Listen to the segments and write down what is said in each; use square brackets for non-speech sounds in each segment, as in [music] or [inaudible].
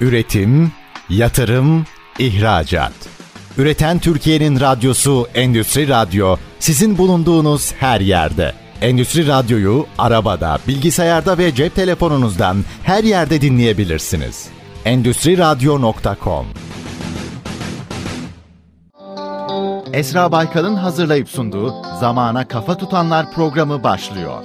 Üretim, yatırım, ihracat. Üreten Türkiye'nin radyosu Endüstri Radyo sizin bulunduğunuz her yerde. Endüstri Radyo'yu arabada, bilgisayarda ve cep telefonunuzdan her yerde dinleyebilirsiniz. Endüstri Radyo.com Esra Baykal'ın hazırlayıp sunduğu Zamana Kafa Tutanlar programı başlıyor.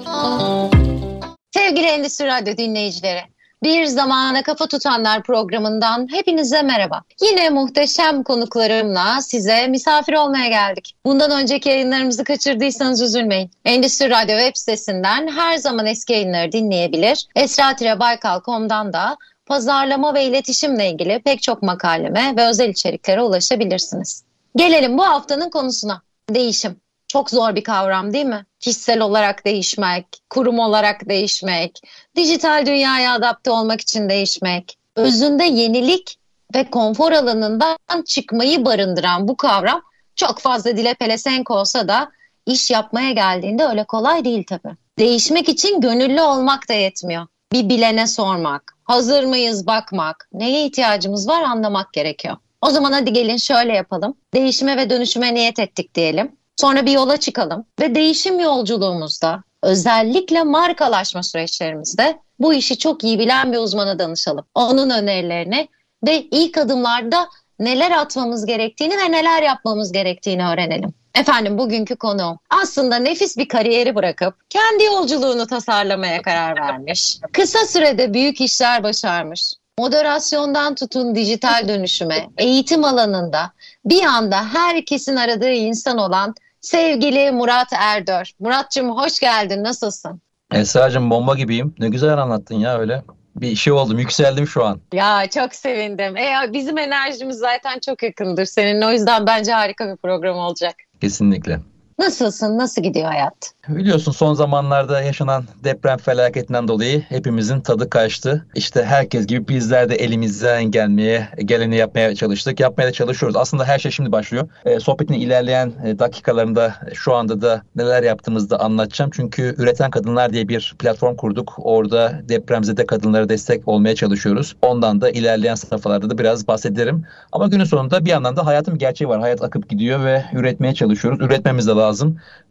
Sevgili Endüstri Radyo dinleyicileri, bir zamana kafa tutanlar programından hepinize merhaba. Yine muhteşem konuklarımla size misafir olmaya geldik. Bundan önceki yayınlarımızı kaçırdıysanız üzülmeyin. Endüstri Radyo web sitesinden her zaman eski yayınları dinleyebilir. Esra-Baykal.com'dan da pazarlama ve iletişimle ilgili pek çok makaleme ve özel içeriklere ulaşabilirsiniz. Gelelim bu haftanın konusuna. Değişim. Çok zor bir kavram değil mi? Kişisel olarak değişmek, kurum olarak değişmek, dijital dünyaya adapte olmak için değişmek. Özünde yenilik ve konfor alanından çıkmayı barındıran bu kavram çok fazla dile pelesenk olsa da iş yapmaya geldiğinde öyle kolay değil tabii. Değişmek için gönüllü olmak da yetmiyor. Bir bilene sormak, hazır mıyız bakmak, neye ihtiyacımız var anlamak gerekiyor. O zaman hadi gelin şöyle yapalım. Değişime ve dönüşüme niyet ettik diyelim. Sonra bir yola çıkalım ve değişim yolculuğumuzda özellikle markalaşma süreçlerimizde bu işi çok iyi bilen bir uzmana danışalım. Onun önerilerini ve ilk adımlarda neler atmamız gerektiğini ve neler yapmamız gerektiğini öğrenelim. Efendim bugünkü konu aslında nefis bir kariyeri bırakıp kendi yolculuğunu tasarlamaya karar vermiş. Kısa sürede büyük işler başarmış. Moderasyondan tutun dijital dönüşüme, eğitim alanında bir anda herkesin aradığı insan olan sevgili Murat Erdör. Muratcığım hoş geldin, nasılsın? Esra'cığım bomba gibiyim. Ne güzel anlattın ya öyle. Bir şey oldum, yükseldim şu an. Ya çok sevindim. E, bizim enerjimiz zaten çok yakındır senin. O yüzden bence harika bir program olacak. Kesinlikle. Nasılsın? Nasıl gidiyor hayat? Biliyorsun son zamanlarda yaşanan deprem felaketinden dolayı hepimizin tadı kaçtı. İşte herkes gibi bizler de elimizden gelmeye, geleni yapmaya çalıştık. Yapmaya da çalışıyoruz. Aslında her şey şimdi başlıyor. E, sohbetin ilerleyen e, dakikalarında şu anda da neler yaptığımızı da anlatacağım. Çünkü Üreten Kadınlar diye bir platform kurduk. Orada depremzede kadınlara destek olmaya çalışıyoruz. Ondan da ilerleyen safhalarda da biraz bahsederim. Ama günün sonunda bir yandan da hayatın gerçeği var. Hayat akıp gidiyor ve üretmeye çalışıyoruz. Üretmemiz de.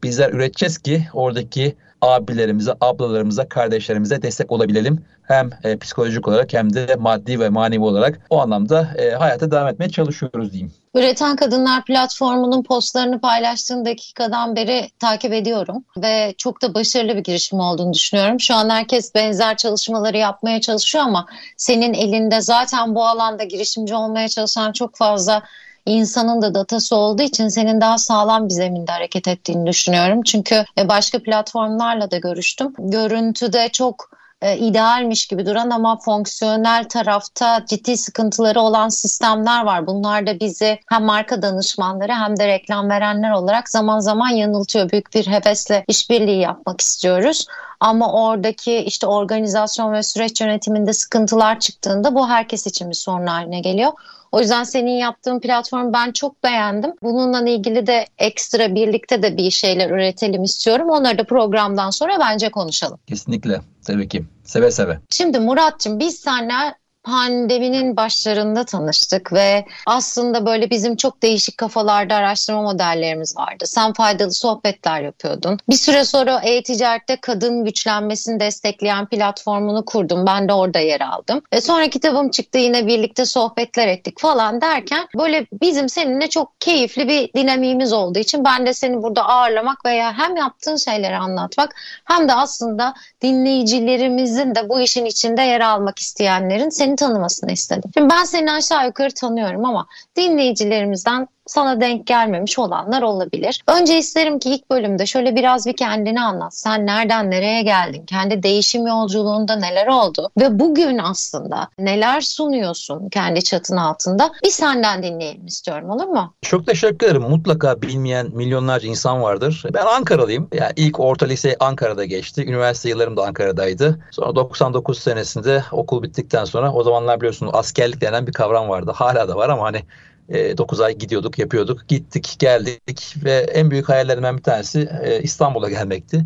Bizler üreteceğiz ki oradaki abilerimize, ablalarımıza, kardeşlerimize destek olabilelim. Hem e, psikolojik olarak hem de maddi ve manevi olarak o anlamda e, hayata devam etmeye çalışıyoruz diyeyim. Üreten Kadınlar platformunun postlarını paylaştığın dakikadan beri takip ediyorum ve çok da başarılı bir girişim olduğunu düşünüyorum. Şu an herkes benzer çalışmaları yapmaya çalışıyor ama senin elinde zaten bu alanda girişimci olmaya çalışan çok fazla insanın da datası olduğu için senin daha sağlam bir zeminde hareket ettiğini düşünüyorum. Çünkü e, başka platformlarla da görüştüm. Görüntüde çok e, idealmiş gibi duran ama fonksiyonel tarafta ciddi sıkıntıları olan sistemler var. Bunlar da bizi hem marka danışmanları hem de reklam verenler olarak zaman zaman yanıltıyor. Büyük bir hevesle işbirliği yapmak istiyoruz. Ama oradaki işte organizasyon ve süreç yönetiminde sıkıntılar çıktığında bu herkes için bir sorun haline geliyor. O yüzden senin yaptığın platformu ben çok beğendim. Bununla ilgili de ekstra birlikte de bir şeyler üretelim istiyorum. Onları da programdan sonra bence konuşalım. Kesinlikle. Tabii ki. Seve seve. Şimdi Murat'cığım biz seninle pandeminin başlarında tanıştık ve aslında böyle bizim çok değişik kafalarda araştırma modellerimiz vardı. Sen faydalı sohbetler yapıyordun. Bir süre sonra e-ticarette kadın güçlenmesini destekleyen platformunu kurdum. Ben de orada yer aldım. Ve sonra kitabım çıktı yine birlikte sohbetler ettik falan derken böyle bizim seninle çok keyifli bir dinamiğimiz olduğu için ben de seni burada ağırlamak veya hem yaptığın şeyleri anlatmak hem de aslında dinleyicilerimizin de bu işin içinde yer almak isteyenlerin seni tanımasını istedim. Şimdi ben seni aşağı yukarı tanıyorum ama dinleyicilerimizden sana denk gelmemiş olanlar olabilir. Önce isterim ki ilk bölümde şöyle biraz bir kendini anlat. Sen nereden nereye geldin? Kendi değişim yolculuğunda neler oldu? Ve bugün aslında neler sunuyorsun kendi çatın altında? Bir senden dinleyelim istiyorum olur mu? Çok teşekkür ederim. Mutlaka bilmeyen milyonlarca insan vardır. Ben Ankaralıyım. Yani ilk orta lise Ankara'da geçti. Üniversite yıllarım da Ankara'daydı. Sonra 99 senesinde okul bittikten sonra o zamanlar biliyorsunuz askerlik denen bir kavram vardı. Hala da var ama hani e, 9 ay gidiyorduk, yapıyorduk. Gittik, geldik ve en büyük hayallerimden bir tanesi e, İstanbul'a gelmekti.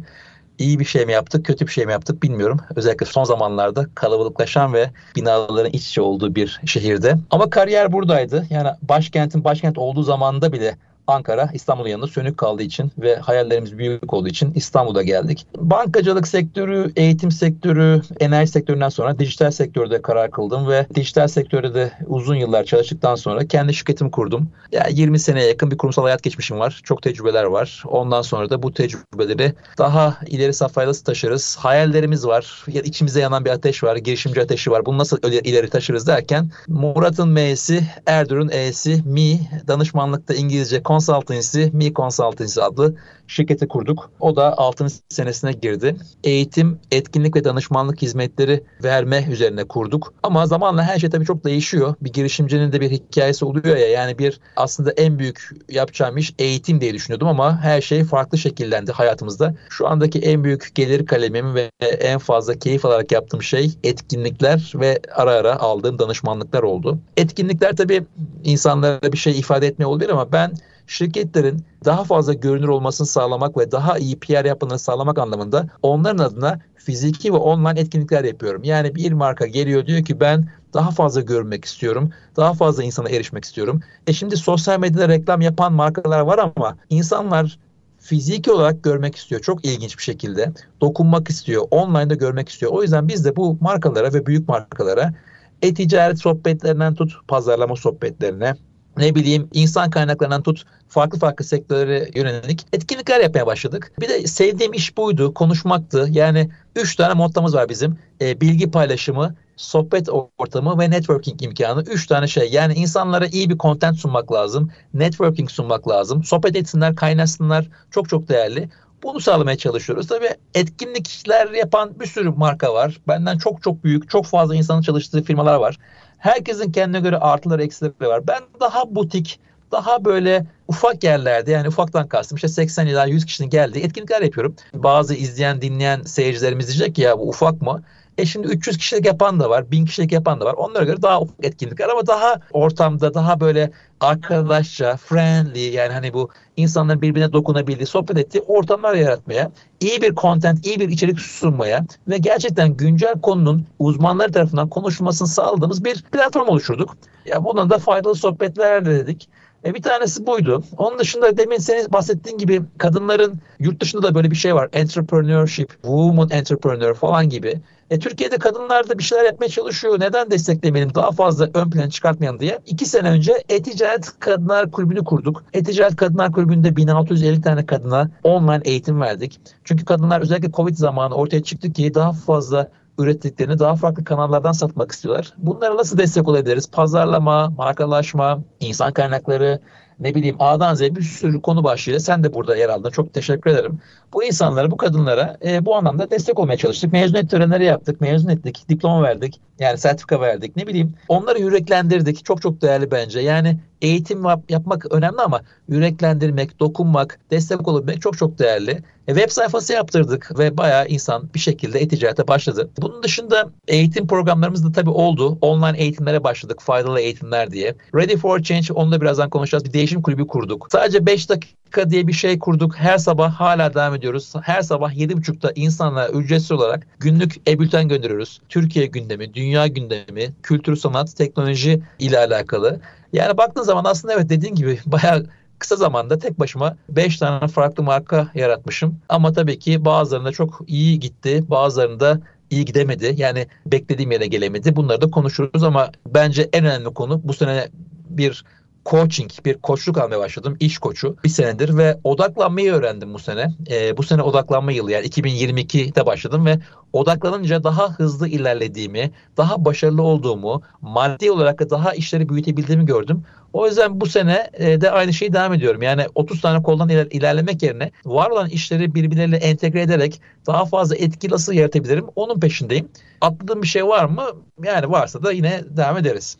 iyi bir şey mi yaptık, kötü bir şey mi yaptık bilmiyorum. Özellikle son zamanlarda kalabalıklaşan ve binaların iç içe olduğu bir şehirde. Ama kariyer buradaydı. Yani başkentin başkent olduğu zamanda bile Ankara İstanbul'un yanında sönük kaldığı için ve hayallerimiz büyük olduğu için İstanbul'a geldik. Bankacılık sektörü, eğitim sektörü, enerji sektöründen sonra dijital sektörde karar kıldım ve dijital sektörde de uzun yıllar çalıştıktan sonra kendi şirketimi kurdum. Yani 20 seneye yakın bir kurumsal hayat geçmişim var. Çok tecrübeler var. Ondan sonra da bu tecrübeleri daha ileri safhaya nasıl taşırız? Hayallerimiz var. Ya içimize yanan bir ateş var. Girişimci ateşi var. Bunu nasıl ileri taşırız derken Murat'ın M'si, Erdur'un E'si, Mi, danışmanlıkta İngilizce Consultancy, Mi Consultancy adlı şirketi kurduk. O da 6. senesine girdi. Eğitim, etkinlik ve danışmanlık hizmetleri verme üzerine kurduk. Ama zamanla her şey tabii çok değişiyor. Bir girişimcinin de bir hikayesi oluyor ya. Yani bir aslında en büyük yapacağım iş eğitim diye düşünüyordum ama her şey farklı şekillendi hayatımızda. Şu andaki en büyük gelir kalemim ve en fazla keyif alarak yaptığım şey etkinlikler ve ara ara aldığım danışmanlıklar oldu. Etkinlikler tabii insanlara bir şey ifade etmiyor olabilir ama ben şirketlerin daha fazla görünür olmasını sağlamak ve daha iyi PR yapmalarını sağlamak anlamında onların adına fiziki ve online etkinlikler yapıyorum. Yani bir marka geliyor diyor ki ben daha fazla görmek istiyorum. Daha fazla insana erişmek istiyorum. E şimdi sosyal medyada reklam yapan markalar var ama insanlar fiziki olarak görmek istiyor. Çok ilginç bir şekilde. Dokunmak istiyor. Online'da görmek istiyor. O yüzden biz de bu markalara ve büyük markalara e-ticaret sohbetlerinden tut pazarlama sohbetlerine ne bileyim insan kaynaklarından tut farklı farklı sektörlere yönelik etkinlikler yapmaya başladık. Bir de sevdiğim iş buydu, konuşmaktı. Yani üç tane mottomuz var bizim. E, bilgi paylaşımı, sohbet ortamı ve networking imkanı. Üç tane şey. Yani insanlara iyi bir content sunmak lazım. Networking sunmak lazım. Sohbet etsinler, kaynasınlar. Çok çok değerli. Bunu sağlamaya çalışıyoruz. Tabii etkinlikler yapan bir sürü marka var. Benden çok çok büyük, çok fazla insanın çalıştığı firmalar var. Herkesin kendine göre artıları eksileri var. Ben daha butik, daha böyle ufak yerlerde yani ufaktan kastım işte 80 ila 100 kişinin geldiği etkinlikler yapıyorum. Bazı izleyen dinleyen seyircilerimiz diyecek ki ya bu ufak mı? E şimdi 300 kişilik yapan da var, 1000 kişilik yapan da var. Onlara göre daha ufak etkinlikler ama daha ortamda daha böyle arkadaşça, friendly yani hani bu insanların birbirine dokunabildiği, sohbet ettiği ortamlar yaratmaya, iyi bir content, iyi bir içerik sunmaya ve gerçekten güncel konunun uzmanları tarafından konuşulmasını sağladığımız bir platform oluşturduk. Ya buna da faydalı sohbetler dedik. E bir tanesi buydu. Onun dışında demin senin bahsettiğin gibi kadınların yurt dışında da böyle bir şey var. Entrepreneurship, woman entrepreneur falan gibi. E, Türkiye'de kadınlar da bir şeyler yapmaya çalışıyor. Neden desteklemeyelim daha fazla ön plana çıkartmayalım diye. İki sene önce E-Ticaret Kadınlar Kulübü'nü kurduk. E-Ticaret Kadınlar Kulübü'nde 1650 tane kadına online eğitim verdik. Çünkü kadınlar özellikle Covid zamanı ortaya çıktı ki daha fazla ürettiklerini daha farklı kanallardan satmak istiyorlar. Bunlara nasıl destek olabiliriz? Pazarlama, markalaşma, insan kaynakları, ne bileyim A'dan Z'ye bir sürü konu başlığıyla sen de burada yer aldın. Çok teşekkür ederim. Bu insanlara, bu kadınlara e, bu anlamda destek olmaya çalıştık. Mezuniyet törenleri yaptık, mezun ettik, diploma verdik. Yani sertifika verdik. Ne bileyim onları yüreklendirdik. Çok çok değerli bence. Yani eğitim yapmak önemli ama yüreklendirmek, dokunmak, destek olabilmek çok çok değerli. E, web sayfası yaptırdık ve bayağı insan bir şekilde e-ticarete başladı. Bunun dışında eğitim programlarımız da tabii oldu. Online eğitimlere başladık. Faydalı eğitimler diye. Ready for Change onu da birazdan konuşacağız. Bir değişim kulübü kurduk. Sadece 5 dakika diye bir şey kurduk. Her sabah hala devam ediyoruz. Her sabah 7.30'da insanlara ücretsiz olarak günlük e-bülten gönderiyoruz. Türkiye gündemi, dünya gündemi, kültür, sanat, teknoloji ile alakalı. Yani baktığın zaman aslında evet dediğin gibi [laughs] bayağı kısa zamanda tek başıma 5 tane farklı marka yaratmışım. Ama tabii ki bazılarında çok iyi gitti, bazılarında iyi gidemedi. Yani beklediğim yere gelemedi. Bunları da konuşuruz ama bence en önemli konu bu sene bir coaching, bir koçluk almaya başladım. İş koçu bir senedir ve odaklanmayı öğrendim bu sene. E, bu sene odaklanma yılı yani 2022'de başladım ve odaklanınca daha hızlı ilerlediğimi, daha başarılı olduğumu, maddi olarak daha işleri büyütebildiğimi gördüm. O yüzden bu sene e, de aynı şeyi devam ediyorum. Yani 30 tane koldan iler, ilerlemek yerine var olan işleri birbirleriyle entegre ederek daha fazla etki nasıl yaratabilirim onun peşindeyim. Atladığım bir şey var mı? Yani varsa da yine devam ederiz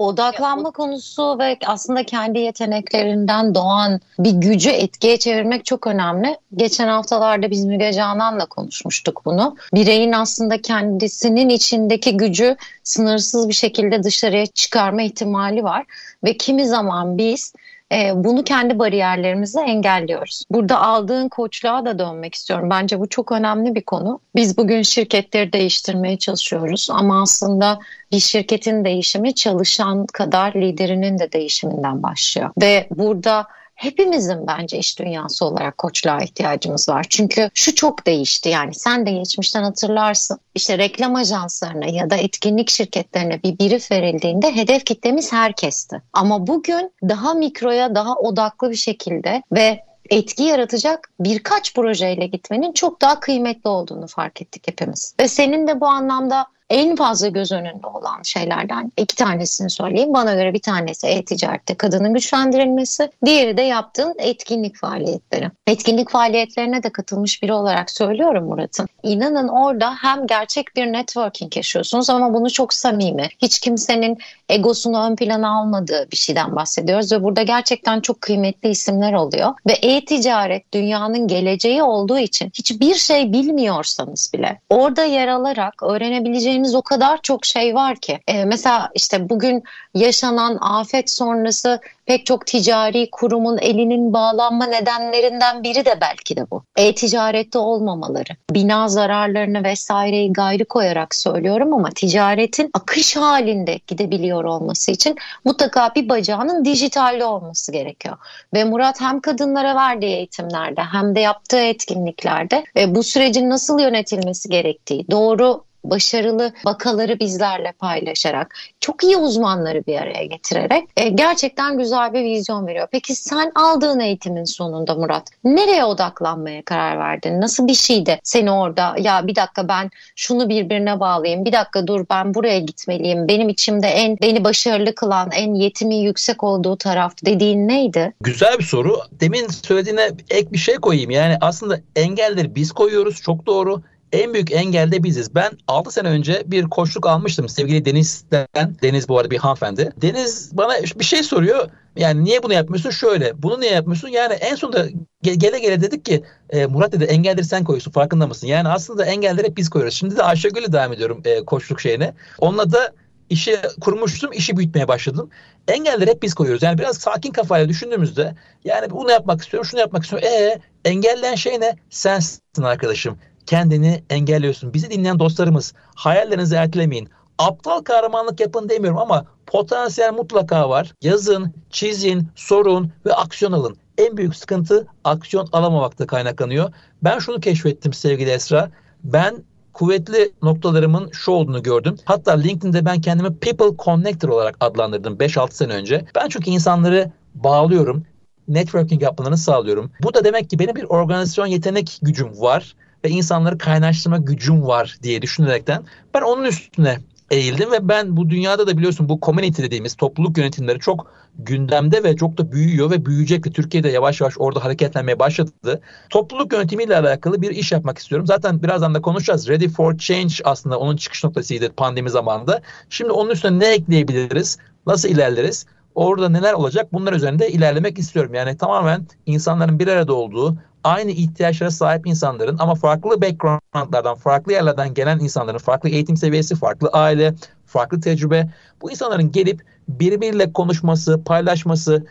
odaklanma konusu ve aslında kendi yeteneklerinden doğan bir gücü etkiye çevirmek çok önemli. Geçen haftalarda biz Müge Canan'la konuşmuştuk bunu. Bireyin aslında kendisinin içindeki gücü sınırsız bir şekilde dışarıya çıkarma ihtimali var ve kimi zaman biz e, bunu kendi bariyerlerimizle engelliyoruz. Burada aldığın koçluğa da dönmek istiyorum. Bence bu çok önemli bir konu. Biz bugün şirketleri değiştirmeye çalışıyoruz ama aslında bir şirketin değişimi çalışan kadar liderinin de değişiminden başlıyor. Ve burada hepimizin bence iş dünyası olarak koçluğa ihtiyacımız var. Çünkü şu çok değişti yani sen de geçmişten hatırlarsın. İşte reklam ajanslarına ya da etkinlik şirketlerine bir brief verildiğinde hedef kitlemiz herkesti. Ama bugün daha mikroya daha odaklı bir şekilde ve etki yaratacak birkaç projeyle gitmenin çok daha kıymetli olduğunu fark ettik hepimiz. Ve senin de bu anlamda en fazla göz önünde olan şeylerden iki tanesini söyleyeyim. Bana göre bir tanesi e-ticarette kadının güçlendirilmesi, diğeri de yaptığın etkinlik faaliyetleri. Etkinlik faaliyetlerine de katılmış biri olarak söylüyorum Murat'ın. İnanın orada hem gerçek bir networking yaşıyorsunuz ama bunu çok samimi. Hiç kimsenin egosunu ön plana almadığı bir şeyden bahsediyoruz ve burada gerçekten çok kıymetli isimler oluyor. Ve e-ticaret dünyanın geleceği olduğu için hiçbir şey bilmiyorsanız bile orada yer alarak öğrenebileceğiniz yapabileceğiniz o kadar çok şey var ki. E, mesela işte bugün yaşanan afet sonrası pek çok ticari kurumun elinin bağlanma nedenlerinden biri de belki de bu. E-ticarette olmamaları. Bina zararlarını vesaireyi gayrı koyarak söylüyorum ama ticaretin akış halinde gidebiliyor olması için mutlaka bir bacağının dijitalde olması gerekiyor. Ve Murat hem kadınlara verdiği eğitimlerde hem de yaptığı etkinliklerde e, bu sürecin nasıl yönetilmesi gerektiği, doğru başarılı vakaları bizlerle paylaşarak, çok iyi uzmanları bir araya getirerek e, gerçekten güzel bir vizyon veriyor. Peki sen aldığın eğitimin sonunda Murat nereye odaklanmaya karar verdin? Nasıl bir şeydi seni orada ya bir dakika ben şunu birbirine bağlayayım, bir dakika dur ben buraya gitmeliyim, benim içimde en beni başarılı kılan, en yetimi yüksek olduğu taraf dediğin neydi? Güzel bir soru. Demin söylediğine ek bir şey koyayım. Yani aslında engelleri biz koyuyoruz çok doğru en büyük engel de biziz. Ben 6 sene önce bir koçluk almıştım sevgili Deniz'den. Deniz bu arada bir hanımefendi. Deniz bana bir şey soruyor. Yani niye bunu yapmıyorsun? Şöyle. Bunu niye yapmıyorsun? Yani en sonunda gele gele dedik ki e, Murat dedi engelleri sen koyuyorsun farkında mısın? Yani aslında engelleri hep biz koyuyoruz. Şimdi de Ayşegül'le devam ediyorum e, koçluk şeyine. Onunla da işi kurmuştum, işi büyütmeye başladım. Engelleri hep biz koyuyoruz. Yani biraz sakin kafayla düşündüğümüzde yani bunu yapmak istiyorum, şunu yapmak istiyorum. E engelleyen şey ne? Sensin arkadaşım kendini engelliyorsun. Bizi dinleyen dostlarımız hayallerinizi ertelemeyin. Aptal kahramanlık yapın demiyorum ama potansiyel mutlaka var. Yazın, çizin, sorun ve aksiyon alın. En büyük sıkıntı aksiyon alamamakta kaynaklanıyor. Ben şunu keşfettim sevgili Esra. Ben kuvvetli noktalarımın şu olduğunu gördüm. Hatta LinkedIn'de ben kendimi People Connector olarak adlandırdım 5-6 sene önce. Ben çünkü insanları bağlıyorum networking yapmalarını sağlıyorum. Bu da demek ki benim bir organizasyon yetenek gücüm var ve insanları kaynaştırma gücüm var diye düşünerekten ben onun üstüne eğildim ve ben bu dünyada da biliyorsun bu community dediğimiz topluluk yönetimleri çok gündemde ve çok da büyüyor ve büyüyecek ve Türkiye'de yavaş yavaş orada hareketlenmeye başladı. Topluluk yönetimiyle alakalı bir iş yapmak istiyorum. Zaten birazdan da konuşacağız. Ready for Change aslında onun çıkış noktasıydı pandemi zamanında. Şimdi onun üstüne ne ekleyebiliriz? Nasıl ilerleriz? Orada neler olacak? Bunlar üzerinde ilerlemek istiyorum. Yani tamamen insanların bir arada olduğu, aynı ihtiyaçlara sahip insanların ama farklı backgroundlardan, farklı yerlerden gelen insanların farklı eğitim seviyesi, farklı aile, farklı tecrübe. Bu insanların gelip birbiriyle konuşması, paylaşması.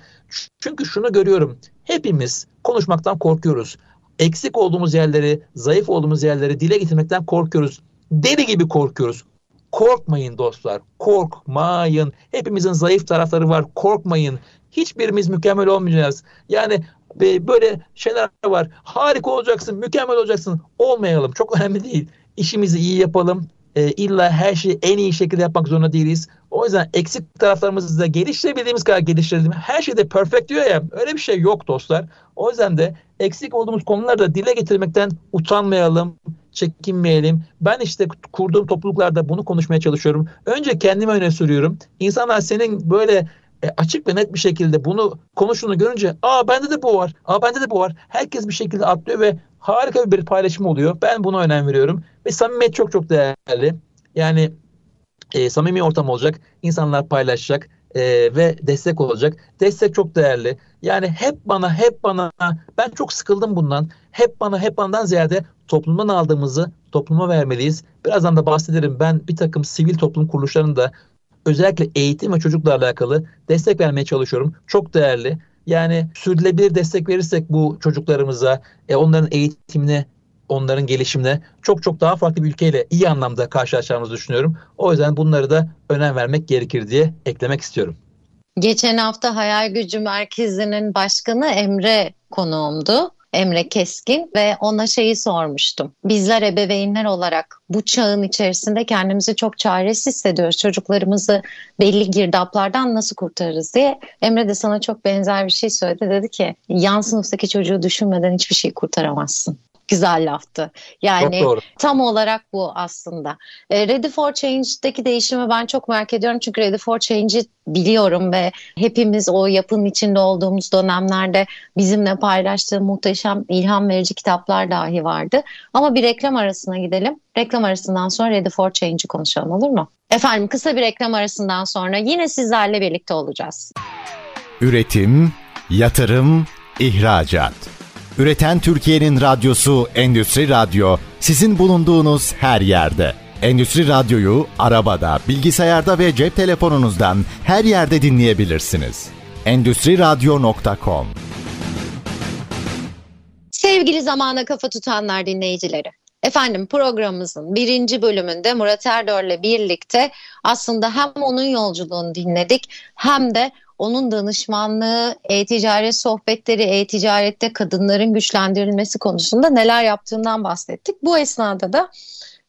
Çünkü şunu görüyorum. Hepimiz konuşmaktan korkuyoruz. Eksik olduğumuz yerleri, zayıf olduğumuz yerleri dile getirmekten korkuyoruz. Deli gibi korkuyoruz. Korkmayın dostlar. Korkmayın. Hepimizin zayıf tarafları var. Korkmayın. Hiçbirimiz mükemmel olmayacağız. Yani böyle şeyler var. Harika olacaksın, mükemmel olacaksın. Olmayalım. Çok önemli değil. İşimizi iyi yapalım. E, illa her şeyi en iyi şekilde yapmak zorunda değiliz. O yüzden eksik taraflarımızı da geliştirebildiğimiz kadar geliştirelim. Her şeyde perfect diyor ya. Öyle bir şey yok dostlar. O yüzden de eksik olduğumuz konuları da dile getirmekten utanmayalım, çekinmeyelim. Ben işte kurduğum topluluklarda bunu konuşmaya çalışıyorum. Önce kendime öne sürüyorum. İnsanlar senin böyle e, açık ve net bir şekilde bunu konuştuğunu görünce aa bende de bu var, aa bende de bu var. Herkes bir şekilde atlıyor ve harika bir paylaşım oluyor. Ben buna önem veriyorum ve samimiyet çok çok değerli. Yani e, samimi ortam olacak, insanlar paylaşacak e, ve destek olacak. Destek çok değerli. Yani hep bana, hep bana, ben çok sıkıldım bundan. Hep bana, hep bandan ziyade toplumdan aldığımızı topluma vermeliyiz. Birazdan da bahsederim. Ben bir takım sivil toplum kuruluşlarında özellikle eğitim ve çocukla alakalı destek vermeye çalışıyorum. Çok değerli. Yani sürdürülebilir destek verirsek bu çocuklarımıza, e, onların eğitimine, onların gelişimine çok çok daha farklı bir ülkeyle iyi anlamda karşılaşacağımızı düşünüyorum. O yüzden bunları da önem vermek gerekir diye eklemek istiyorum. Geçen hafta Hayal Gücü Merkezi'nin başkanı Emre konuğumdu. Emre Keskin ve ona şeyi sormuştum. Bizler ebeveynler olarak bu çağın içerisinde kendimizi çok çaresiz hissediyoruz. Çocuklarımızı belli girdaplardan nasıl kurtarırız diye. Emre de sana çok benzer bir şey söyledi. Dedi ki yan sınıftaki çocuğu düşünmeden hiçbir şey kurtaramazsın güzel laftı. Yani tam olarak bu aslında. E, Ready for Change'deki değişimi ben çok merak ediyorum. Çünkü Ready for Change'i biliyorum ve hepimiz o yapının içinde olduğumuz dönemlerde bizimle paylaştığı muhteşem ilham verici kitaplar dahi vardı. Ama bir reklam arasına gidelim. Reklam arasından sonra Ready for Change'i konuşalım olur mu? Efendim kısa bir reklam arasından sonra yine sizlerle birlikte olacağız. Üretim, yatırım, ihracat. Üreten Türkiye'nin radyosu Endüstri Radyo sizin bulunduğunuz her yerde. Endüstri Radyo'yu arabada, bilgisayarda ve cep telefonunuzdan her yerde dinleyebilirsiniz. Endüstri Radyo.com Sevgili zamana kafa tutanlar dinleyicileri. Efendim programımızın birinci bölümünde Murat Erdor'la birlikte aslında hem onun yolculuğunu dinledik hem de onun danışmanlığı, e-ticaret sohbetleri, e-ticarette kadınların güçlendirilmesi konusunda neler yaptığından bahsettik. Bu esnada da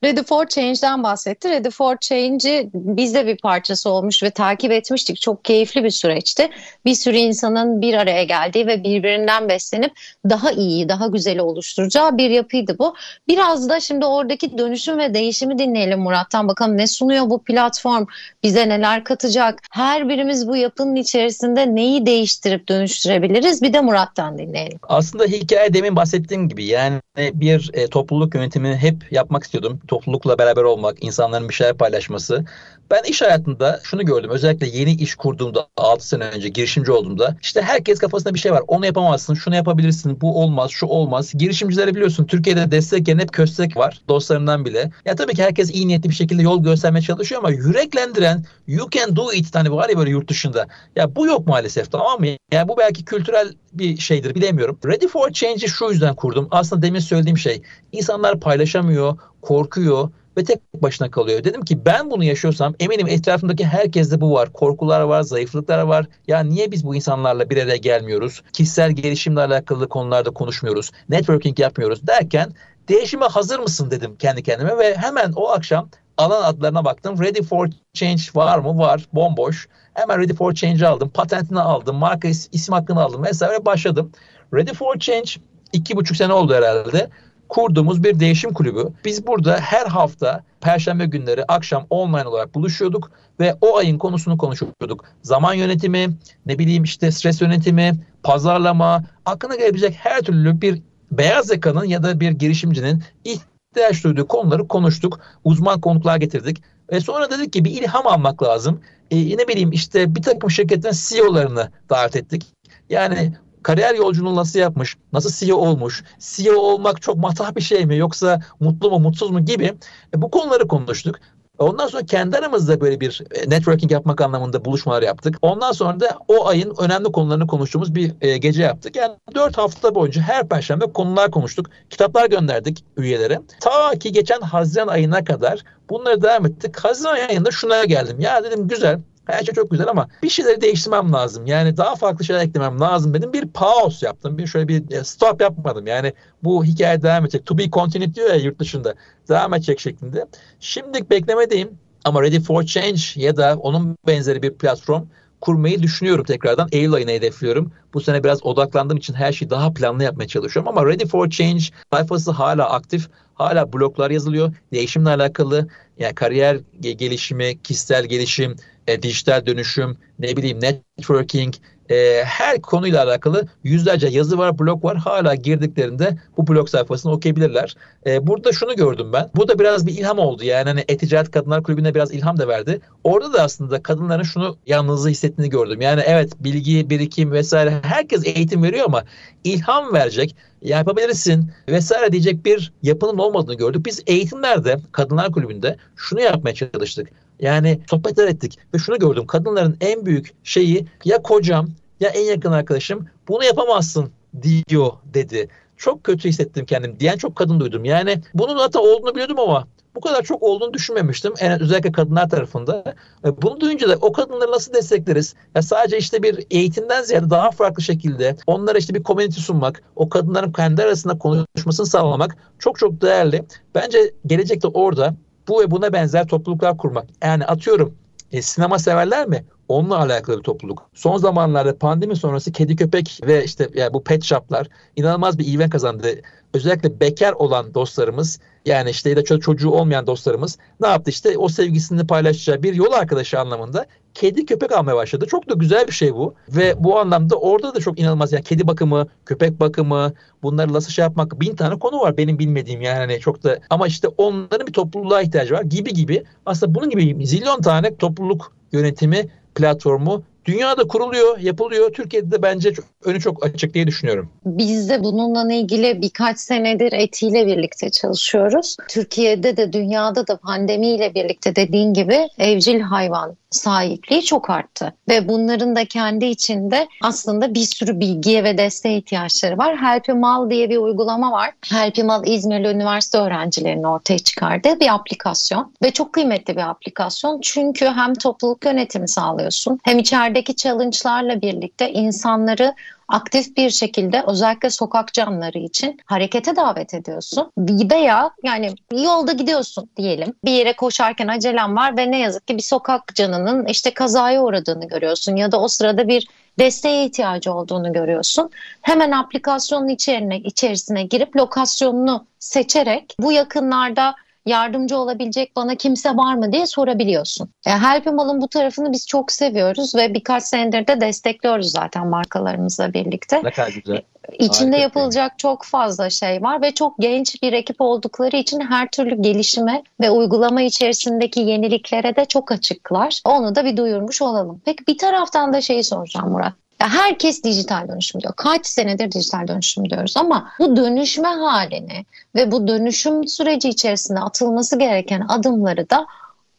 Ready for Change'den bahsetti. Ready for Change'i biz de bir parçası olmuş ve takip etmiştik. Çok keyifli bir süreçti. Bir sürü insanın bir araya geldiği ve birbirinden beslenip daha iyi, daha güzeli oluşturacağı bir yapıydı bu. Biraz da şimdi oradaki dönüşüm ve değişimi dinleyelim Murat'tan. Bakalım ne sunuyor bu platform? Bize neler katacak? Her birimiz bu yapının içerisinde neyi değiştirip dönüştürebiliriz? Bir de Murat'tan dinleyelim. Aslında hikaye demin bahsettiğim gibi yani bir e, topluluk yönetimini hep yapmak istiyordum toplulukla beraber olmak, insanların bir şeyler paylaşması. Ben iş hayatında şunu gördüm. Özellikle yeni iş kurduğumda 6 sene önce girişimci olduğumda işte herkes kafasında bir şey var. Onu yapamazsın, şunu yapabilirsin, bu olmaz, şu olmaz. Girişimcilere biliyorsun Türkiye'de destek hep köstek var dostlarından bile. Ya tabii ki herkes iyi niyetli bir şekilde yol göstermeye çalışıyor ama yüreklendiren you can do it hani var ya böyle yurt dışında. Ya bu yok maalesef tamam mı? Yani bu belki kültürel bir şeydir bilemiyorum. Ready for Change'i şu yüzden kurdum. Aslında demin söylediğim şey. İnsanlar paylaşamıyor, korkuyor ve tek başına kalıyor. Dedim ki ben bunu yaşıyorsam eminim etrafımdaki herkeste bu var. Korkular var, zayıflıklar var. Ya niye biz bu insanlarla bir araya gelmiyoruz? Kişisel gelişimle alakalı konularda konuşmuyoruz. Networking yapmıyoruz derken değişime hazır mısın dedim kendi kendime ve hemen o akşam alan adlarına baktım. Ready for Change var mı? Var. Bomboş. Hemen Ready for Change'i aldım. Patentini aldım. Marka is, isim hakkını aldım vesaire başladım. Ready for Change iki buçuk sene oldu herhalde kurduğumuz bir değişim kulübü. Biz burada her hafta perşembe günleri akşam online olarak buluşuyorduk ve o ayın konusunu konuşuyorduk. Zaman yönetimi, ne bileyim işte stres yönetimi, pazarlama, aklına gelebilecek her türlü bir beyaz yakanın ya da bir girişimcinin ihtiyaç duyduğu konuları konuştuk. Uzman konuklar getirdik. Ve sonra dedik ki bir ilham almak lazım. E, ne bileyim işte bir takım şirketlerin CEO'larını davet ettik. Yani kariyer yolculuğunu nasıl yapmış, nasıl CEO olmuş, CEO olmak çok matah bir şey mi yoksa mutlu mu mutsuz mu gibi e, bu konuları konuştuk. Ondan sonra kendi aramızda böyle bir e, networking yapmak anlamında buluşmalar yaptık. Ondan sonra da o ayın önemli konularını konuştuğumuz bir e, gece yaptık. Yani dört hafta boyunca her perşembe konular konuştuk. Kitaplar gönderdik üyelere. Ta ki geçen Haziran ayına kadar bunları devam ettik. Haziran ayında şuna geldim. Ya dedim güzel her şey çok güzel ama bir şeyleri değiştirmem lazım. Yani daha farklı şeyler eklemem lazım dedim. Bir pause yaptım. Bir şöyle bir e, stop yapmadım. Yani bu hikaye devam edecek. To be continued diyor ya yurt dışında. Devam edecek şeklinde. Şimdi beklemedeyim. Ama Ready for Change ya da onun benzeri bir platform kurmayı düşünüyorum tekrardan. Eylül ayına hedefliyorum. Bu sene biraz odaklandığım için her şeyi daha planlı yapmaya çalışıyorum. Ama Ready for Change sayfası hala aktif. Hala bloglar yazılıyor. Değişimle alakalı yani kariyer gelişimi, kişisel gelişim, e, dijital dönüşüm, ne bileyim networking, e, her konuyla alakalı yüzlerce yazı var, blog var. Hala girdiklerinde bu blog sayfasını okuyabilirler. E, burada şunu gördüm ben. Bu da biraz bir ilham oldu. Yani hani Eticaret Kadınlar Kulübü'ne biraz ilham da verdi. Orada da aslında kadınların şunu yalnızlığı hissettiğini gördüm. Yani evet bilgi, birikim vesaire herkes eğitim veriyor ama ilham verecek, yapabilirsin vesaire diyecek bir yapının olmadığını gördük. Biz eğitimlerde Kadınlar Kulübü'nde şunu yapmaya çalıştık. Yani sohbetler ettik ve şunu gördüm. Kadınların en büyük şeyi ya kocam Ya en yakın arkadaşım bunu yapamazsın diyor dedi. Çok kötü hissettim kendim diyen çok kadın duydum. Yani bunun hatta olduğunu biliyordum ama bu kadar çok olduğunu düşünmemiştim. En, özellikle kadınlar tarafında. E, bunu duyunca da o kadınları nasıl destekleriz? Ya sadece işte bir eğitimden ziyade daha farklı şekilde onlara işte bir community sunmak, o kadınların kendi arasında konuşmasını sağlamak çok çok değerli. Bence gelecekte orada bu ve buna benzer topluluklar kurmak. Yani atıyorum e, sinema severler mi? Onunla alakalı bir topluluk. Son zamanlarda pandemi sonrası kedi köpek ve işte yani bu pet shoplar inanılmaz bir ivme kazandı. Özellikle bekar olan dostlarımız yani işte ya da çocuğu olmayan dostlarımız ne yaptı işte o sevgisini paylaşacağı bir yol arkadaşı anlamında kedi köpek almaya başladı. Çok da güzel bir şey bu. Ve bu anlamda orada da çok inanılmaz yani kedi bakımı, köpek bakımı, bunları nasıl şey yapmak bin tane konu var benim bilmediğim yani hani çok da ama işte onların bir topluluğa ihtiyacı var gibi gibi. Aslında bunun gibi zilyon tane topluluk yönetimi platformu Dünyada kuruluyor, yapılıyor. Türkiye'de de bence önü çok açık diye düşünüyorum. Biz de bununla ilgili birkaç senedir etiyle birlikte çalışıyoruz. Türkiye'de de dünyada da pandemiyle birlikte dediğin gibi evcil hayvan sahipliği çok arttı. Ve bunların da kendi içinde aslında bir sürü bilgiye ve desteğe ihtiyaçları var. Helpimal diye bir uygulama var. Helpimal İzmirli üniversite öğrencilerinin ortaya çıkardığı bir aplikasyon. Ve çok kıymetli bir aplikasyon. Çünkü hem topluluk yönetimi sağlıyorsun hem içerideki challenge'larla birlikte insanları aktif bir şekilde özellikle sokak canları için harekete davet ediyorsun. Veya yani yolda gidiyorsun diyelim. Bir yere koşarken acelen var ve ne yazık ki bir sokak canının işte kazaya uğradığını görüyorsun ya da o sırada bir desteğe ihtiyacı olduğunu görüyorsun. Hemen aplikasyonun içerine, içerisine girip lokasyonunu seçerek bu yakınlarda yardımcı olabilecek bana kimse var mı diye sorabiliyorsun. Yani Helpimal'ın bu tarafını biz çok seviyoruz ve birkaç senedir de destekliyoruz zaten markalarımızla birlikte. Ne kadar güzel. İçinde Harika. yapılacak çok fazla şey var ve çok genç bir ekip oldukları için her türlü gelişime ve uygulama içerisindeki yeniliklere de çok açıklar. Onu da bir duyurmuş olalım. Peki bir taraftan da şeyi soracağım Murat. Ya herkes dijital dönüşüm diyor. Kaç senedir dijital dönüşüm diyoruz ama bu dönüşme halini ve bu dönüşüm süreci içerisinde atılması gereken adımları da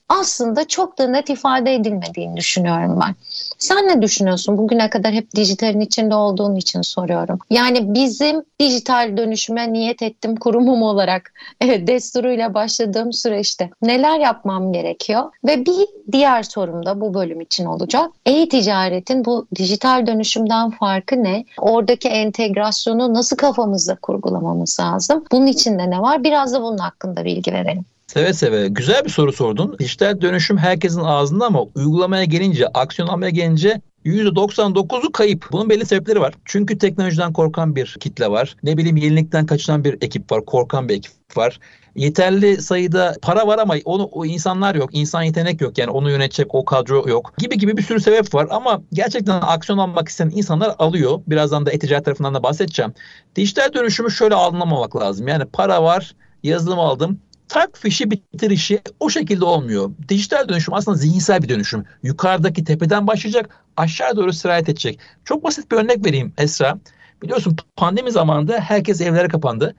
aslında çok da net ifade edilmediğini düşünüyorum ben. Sen ne düşünüyorsun? Bugüne kadar hep dijitalin içinde olduğun için soruyorum. Yani bizim dijital dönüşüme niyet ettim kurumum olarak [laughs] desturuyla başladığım süreçte neler yapmam gerekiyor? Ve bir diğer sorum da bu bölüm için olacak. E-ticaretin bu dijital dönüşümden farkı ne? Oradaki entegrasyonu nasıl kafamızda kurgulamamız lazım? Bunun içinde ne var? Biraz da bunun hakkında bilgi verelim. Seve seve. Güzel bir soru sordun. Dijital dönüşüm herkesin ağzında ama uygulamaya gelince, aksiyon almaya gelince %99'u kayıp. Bunun belli sebepleri var. Çünkü teknolojiden korkan bir kitle var. Ne bileyim yenilikten kaçınan bir ekip var. Korkan bir ekip var. Yeterli sayıda para var ama onu o insanlar yok. İnsan yetenek yok. Yani onu yönetecek o kadro yok. Gibi gibi bir sürü sebep var ama gerçekten aksiyon almak isteyen insanlar alıyor. Birazdan da e-ticaret tarafından da bahsedeceğim. Dijital dönüşümü şöyle anlamamak lazım. Yani para var, yazılım aldım, tak fişi bitir işi o şekilde olmuyor. Dijital dönüşüm aslında zihinsel bir dönüşüm. Yukarıdaki tepeden başlayacak aşağı doğru sirayet edecek. Çok basit bir örnek vereyim Esra. Biliyorsun pandemi zamanında herkes evlere kapandı.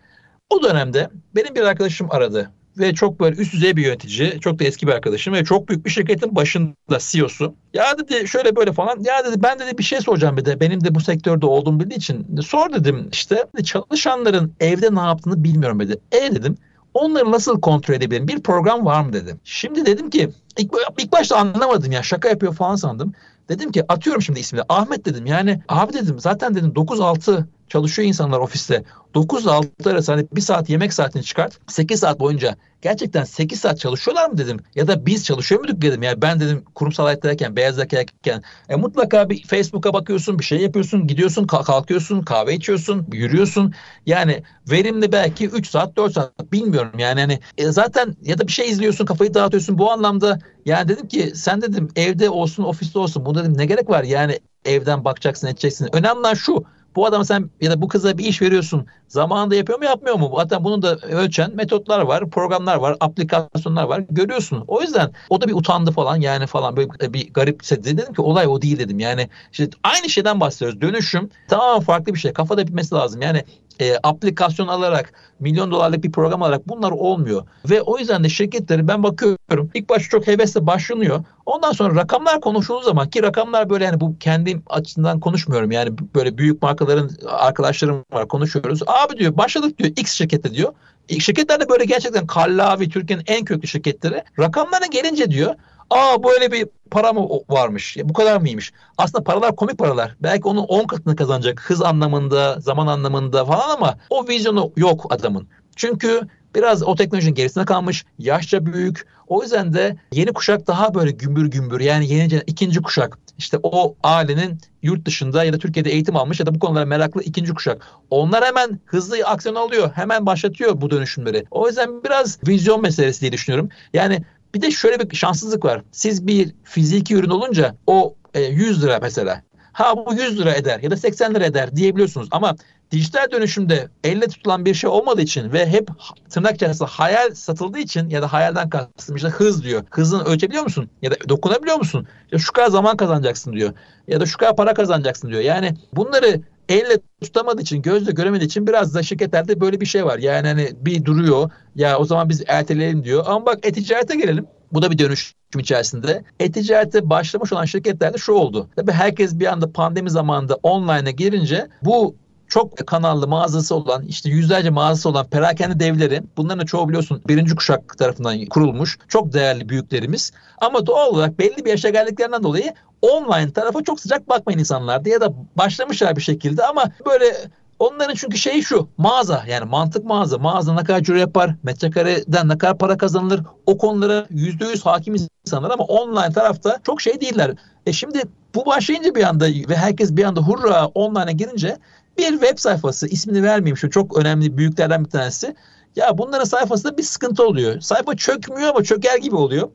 O dönemde benim bir arkadaşım aradı ve çok böyle üst düzey bir yönetici, çok da eski bir arkadaşım ve çok büyük bir şirketin başında CEO'su. Ya dedi şöyle böyle falan. Ya dedi ben dedi bir şey soracağım bir de. Benim de bu sektörde olduğum bildiği için. Sor dedim işte çalışanların evde ne yaptığını bilmiyorum dedi. E dedim Onları nasıl kontrol edebilirim? Bir program var mı dedim. Şimdi dedim ki ilk, ilk başta anlamadım ya şaka yapıyor falan sandım. Dedim ki atıyorum şimdi ismini Ahmet dedim. Yani abi dedim zaten dedim 9-6 çalışıyor insanlar ofiste. 9 ile 6 arası hani bir saat yemek saatini çıkart. 8 saat boyunca gerçekten 8 saat çalışıyorlar mı dedim. Ya da biz çalışıyor muyduk dedim. Yani ben dedim kurumsal hayattayken, beyaz yakalıyken e, mutlaka bir Facebook'a bakıyorsun, bir şey yapıyorsun, gidiyorsun, kalkıyorsun, kahve içiyorsun, yürüyorsun. Yani verimli belki 3 saat, 4 saat bilmiyorum. Yani hani e, zaten ya da bir şey izliyorsun, kafayı dağıtıyorsun. Bu anlamda yani dedim ki sen dedim evde olsun, ofiste olsun. Bu dedim ne gerek var? Yani evden bakacaksın, edeceksin. Önemli olan şu bu adama sen ya da bu kıza bir iş veriyorsun. Zamanında yapıyor mu yapmıyor mu? Hatta bunun da ölçen metotlar var, programlar var, aplikasyonlar var. Görüyorsun. O yüzden o da bir utandı falan yani falan böyle bir garip dedim ki olay o değil dedim. Yani işte aynı şeyden bahsediyoruz. Dönüşüm tamamen farklı bir şey. Kafada bitmesi lazım. Yani e, aplikasyon alarak milyon dolarlık bir program alarak bunlar olmuyor. Ve o yüzden de şirketleri ben bakıyorum ilk başta çok hevesle başlanıyor. Ondan sonra rakamlar konuşulduğu zaman ki rakamlar böyle yani bu kendim açısından konuşmuyorum. Yani böyle büyük markaların arkadaşlarım var konuşuyoruz. Abi diyor başladık diyor X şirkette diyor. Şirketler de böyle gerçekten kallavi Türkiye'nin en köklü şirketleri. Rakamlarına gelince diyor aa böyle bir para mı varmış? Ya, bu kadar mıymış? Aslında paralar komik paralar. Belki onun 10 katını kazanacak hız anlamında, zaman anlamında falan ama o vizyonu yok adamın. Çünkü biraz o teknolojinin gerisine kalmış, yaşça büyük. O yüzden de yeni kuşak daha böyle gümbür gümbür yani yeni ikinci kuşak. İşte o ailenin yurt dışında ya da Türkiye'de eğitim almış ya da bu konulara meraklı ikinci kuşak. Onlar hemen hızlı aksiyon alıyor. Hemen başlatıyor bu dönüşümleri. O yüzden biraz vizyon meselesi diye düşünüyorum. Yani bir de şöyle bir şanssızlık var. Siz bir fiziki ürün olunca o e, 100 lira mesela. Ha bu 100 lira eder ya da 80 lira eder diyebiliyorsunuz. Ama dijital dönüşümde elle tutulan bir şey olmadığı için ve hep tırnak içerisinde hayal satıldığı için ya da hayalden kastım işte hız diyor. Hızını ölçebiliyor musun? Ya da dokunabiliyor musun? Ya şu kadar zaman kazanacaksın diyor. Ya da şu kadar para kazanacaksın diyor. Yani bunları elle tutamadığı için, gözle göremediği için biraz da şirketlerde böyle bir şey var. Yani hani bir duruyor. Ya o zaman biz erteleyelim diyor. Ama bak e-ticarete gelelim. Bu da bir dönüşüm içerisinde. E-ticarete başlamış olan şirketlerde şu oldu. Tabii herkes bir anda pandemi zamanında online'a girince bu çok kanallı mağazası olan işte yüzlerce mağazası olan perakende devleri bunların da çoğu biliyorsun birinci kuşak tarafından kurulmuş çok değerli büyüklerimiz ama doğal olarak belli bir yaşa geldiklerinden dolayı online tarafa çok sıcak bakmayın insanlardı ya da başlamışlar bir şekilde ama böyle Onların çünkü şey şu mağaza yani mantık mağaza. Mağaza ne kadar ciro yapar, metrekareden ne kadar para kazanılır o konulara yüzde yüz hakim insanlar ama online tarafta çok şey değiller. E şimdi bu başlayınca bir anda ve herkes bir anda hurra online'a girince bir web sayfası ismini vermeyeyim şu çok önemli büyüklerden bir tanesi. Ya bunların sayfasında bir sıkıntı oluyor. Sayfa çökmüyor ama çöker gibi oluyor.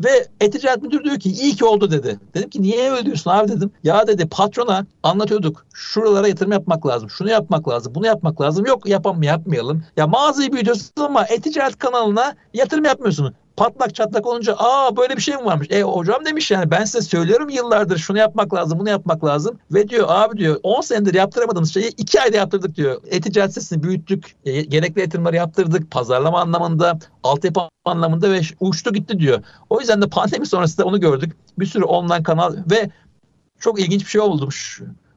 Ve e-ticaret müdürü diyor ki iyi ki oldu dedi. Dedim ki niye öyle diyorsun abi dedim. Ya dedi patrona anlatıyorduk. Şuralara yatırım yapmak lazım. Şunu yapmak lazım. Bunu yapmak lazım. Yok yapam yapmayalım. Ya mağazayı büyütüyorsun ama e-ticaret kanalına yatırım yapmıyorsun patlak çatlak olunca aa böyle bir şey mi varmış? E hocam demiş yani ben size söylüyorum yıllardır şunu yapmak lazım bunu yapmak lazım. Ve diyor abi diyor 10 senedir yaptıramadığımız şeyi 2 ayda yaptırdık diyor. E-ticaret sitesini büyüttük. E, gerekli yatırımları yaptırdık. Pazarlama anlamında, altyapı anlamında ve uçtu gitti diyor. O yüzden de pandemi sonrasında onu gördük. Bir sürü online kanal ve çok ilginç bir şey oldu.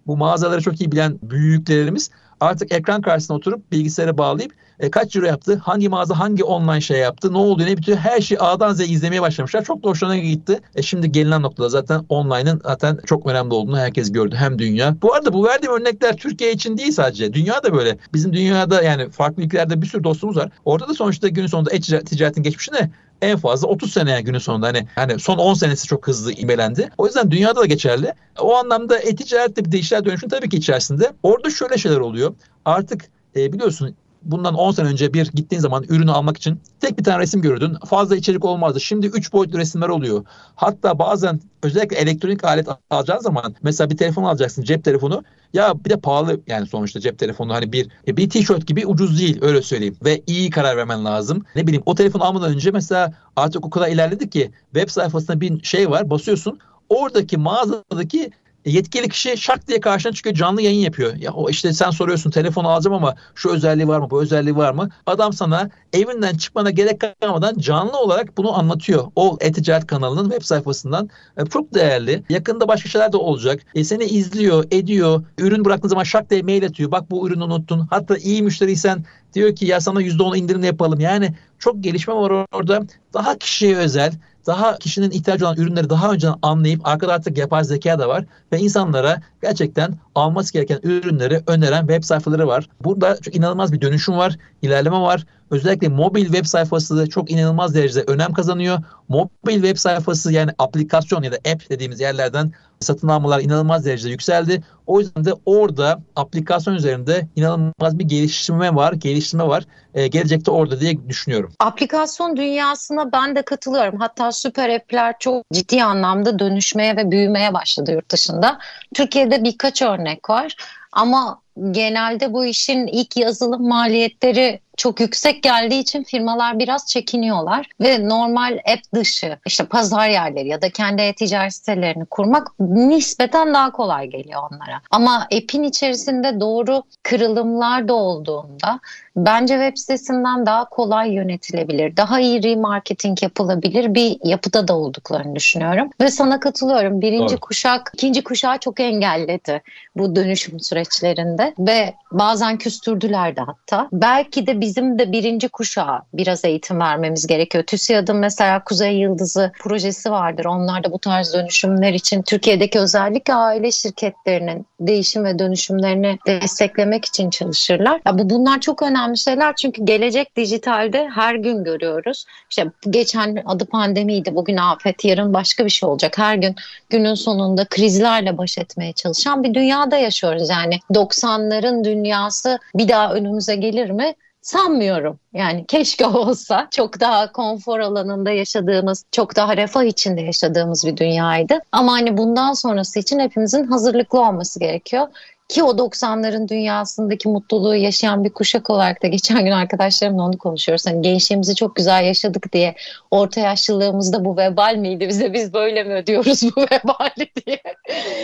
Bu mağazaları çok iyi bilen büyüklerimiz artık ekran karşısına oturup bilgisayara bağlayıp e, kaç euro yaptı, hangi mağaza hangi online şey yaptı, ne oldu, ne bitiyor her şeyi A'dan Z'ye izlemeye başlamışlar. Çok da hoşlarına gitti. E, şimdi gelinen noktada zaten online'ın zaten çok önemli olduğunu herkes gördü. Hem dünya. Bu arada bu verdiğim örnekler Türkiye için değil sadece. Dünya da böyle. Bizim dünyada yani farklı ülkelerde bir sürü dostumuz var. Orada da sonuçta günün sonunda e-ticaretin geçmişine en fazla 30 seneye günün sonunda hani hani son 10 senesi çok hızlı imelendi. O yüzden dünyada da geçerli. O anlamda e-ticaret de bir dijital dönüşüm tabii ki içerisinde. Orada şöyle şeyler oluyor. Artık e, biliyorsun bundan 10 sene önce bir gittiğin zaman ürünü almak için tek bir tane resim görürdün. Fazla içerik olmazdı. Şimdi 3 boyutlu resimler oluyor. Hatta bazen özellikle elektronik alet alacağın zaman mesela bir telefon alacaksın cep telefonu. Ya bir de pahalı yani sonuçta cep telefonu hani bir e, bir tişört gibi ucuz değil öyle söyleyeyim. Ve iyi karar vermen lazım. Ne bileyim o telefonu almadan önce mesela artık o kadar ilerledik ki web sayfasında bir şey var basıyorsun. Oradaki mağazadaki yetkili kişi şak diye karşına çıkıyor canlı yayın yapıyor. Ya o işte sen soruyorsun telefon alacağım ama şu özelliği var mı bu özelliği var mı? Adam sana evinden çıkmana gerek kalmadan canlı olarak bunu anlatıyor. O e-ticaret kanalının web sayfasından e, çok değerli. Yakında başka şeyler de olacak. E, seni izliyor, ediyor. Ürün bıraktığın zaman şak diye mail atıyor. Bak bu ürünü unuttun. Hatta iyi müşteriysen diyor ki ya sana %10 indirim yapalım. Yani çok gelişme var orada. Daha kişiye özel, daha kişinin ihtiyacı olan ürünleri daha önceden anlayıp arkada artık yapay zeka da var ve insanlara gerçekten alması gereken ürünleri öneren web sayfaları var. Burada çok inanılmaz bir dönüşüm var, ilerleme var. Özellikle mobil web sayfası çok inanılmaz derecede önem kazanıyor. Mobil web sayfası yani aplikasyon ya da app dediğimiz yerlerden satın almalar inanılmaz derecede yükseldi. O yüzden de orada aplikasyon üzerinde inanılmaz bir geliştirme var, geliştirme var. Ee, gelecekte orada diye düşünüyorum. Aplikasyon dünyasına ben de katılıyorum. Hatta süper app'ler çok ciddi anlamda dönüşmeye ve büyümeye başladı yurt dışında. Türkiye'de birkaç örnek var. Ama genelde bu işin ilk yazılım maliyetleri çok yüksek geldiği için firmalar biraz çekiniyorlar ve normal app dışı işte pazar yerleri ya da kendi e-ticaret sitelerini kurmak nispeten daha kolay geliyor onlara. Ama app'in içerisinde doğru kırılımlar da olduğunda bence web sitesinden daha kolay yönetilebilir. Daha iyi remarketing yapılabilir bir yapıda da olduklarını düşünüyorum. Ve sana katılıyorum. Birinci Doğru. kuşak, ikinci kuşağı çok engelledi bu dönüşüm süreçlerinde ve bazen küstürdüler de hatta. Belki de bizim de birinci kuşağa biraz eğitim vermemiz gerekiyor. TÜSİAD'ın mesela Kuzey Yıldızı projesi vardır. Onlar da bu tarz dönüşümler için Türkiye'deki özellikle aile şirketlerinin değişim ve dönüşümlerini desteklemek için çalışırlar. Ya bu bunlar çok önemli şeyler çünkü gelecek dijitalde her gün görüyoruz. İşte geçen adı pandemiydi, bugün afet, yarın başka bir şey olacak. Her gün günün sonunda krizlerle baş etmeye çalışan bir dünyada yaşıyoruz. Yani 90'ların dünyası bir daha önümüze gelir mi? Sanmıyorum. Yani keşke [laughs] olsa çok daha konfor alanında yaşadığımız, çok daha refah içinde yaşadığımız bir dünyaydı. Ama hani bundan sonrası için hepimizin hazırlıklı olması gerekiyor. Ki o 90'ların dünyasındaki mutluluğu yaşayan bir kuşak olarak da geçen gün arkadaşlarımla onu konuşuyoruz. Hani gençliğimizi çok güzel yaşadık diye orta yaşlılığımızda bu vebal miydi bize biz böyle mi ödüyoruz bu [laughs] vebali diye.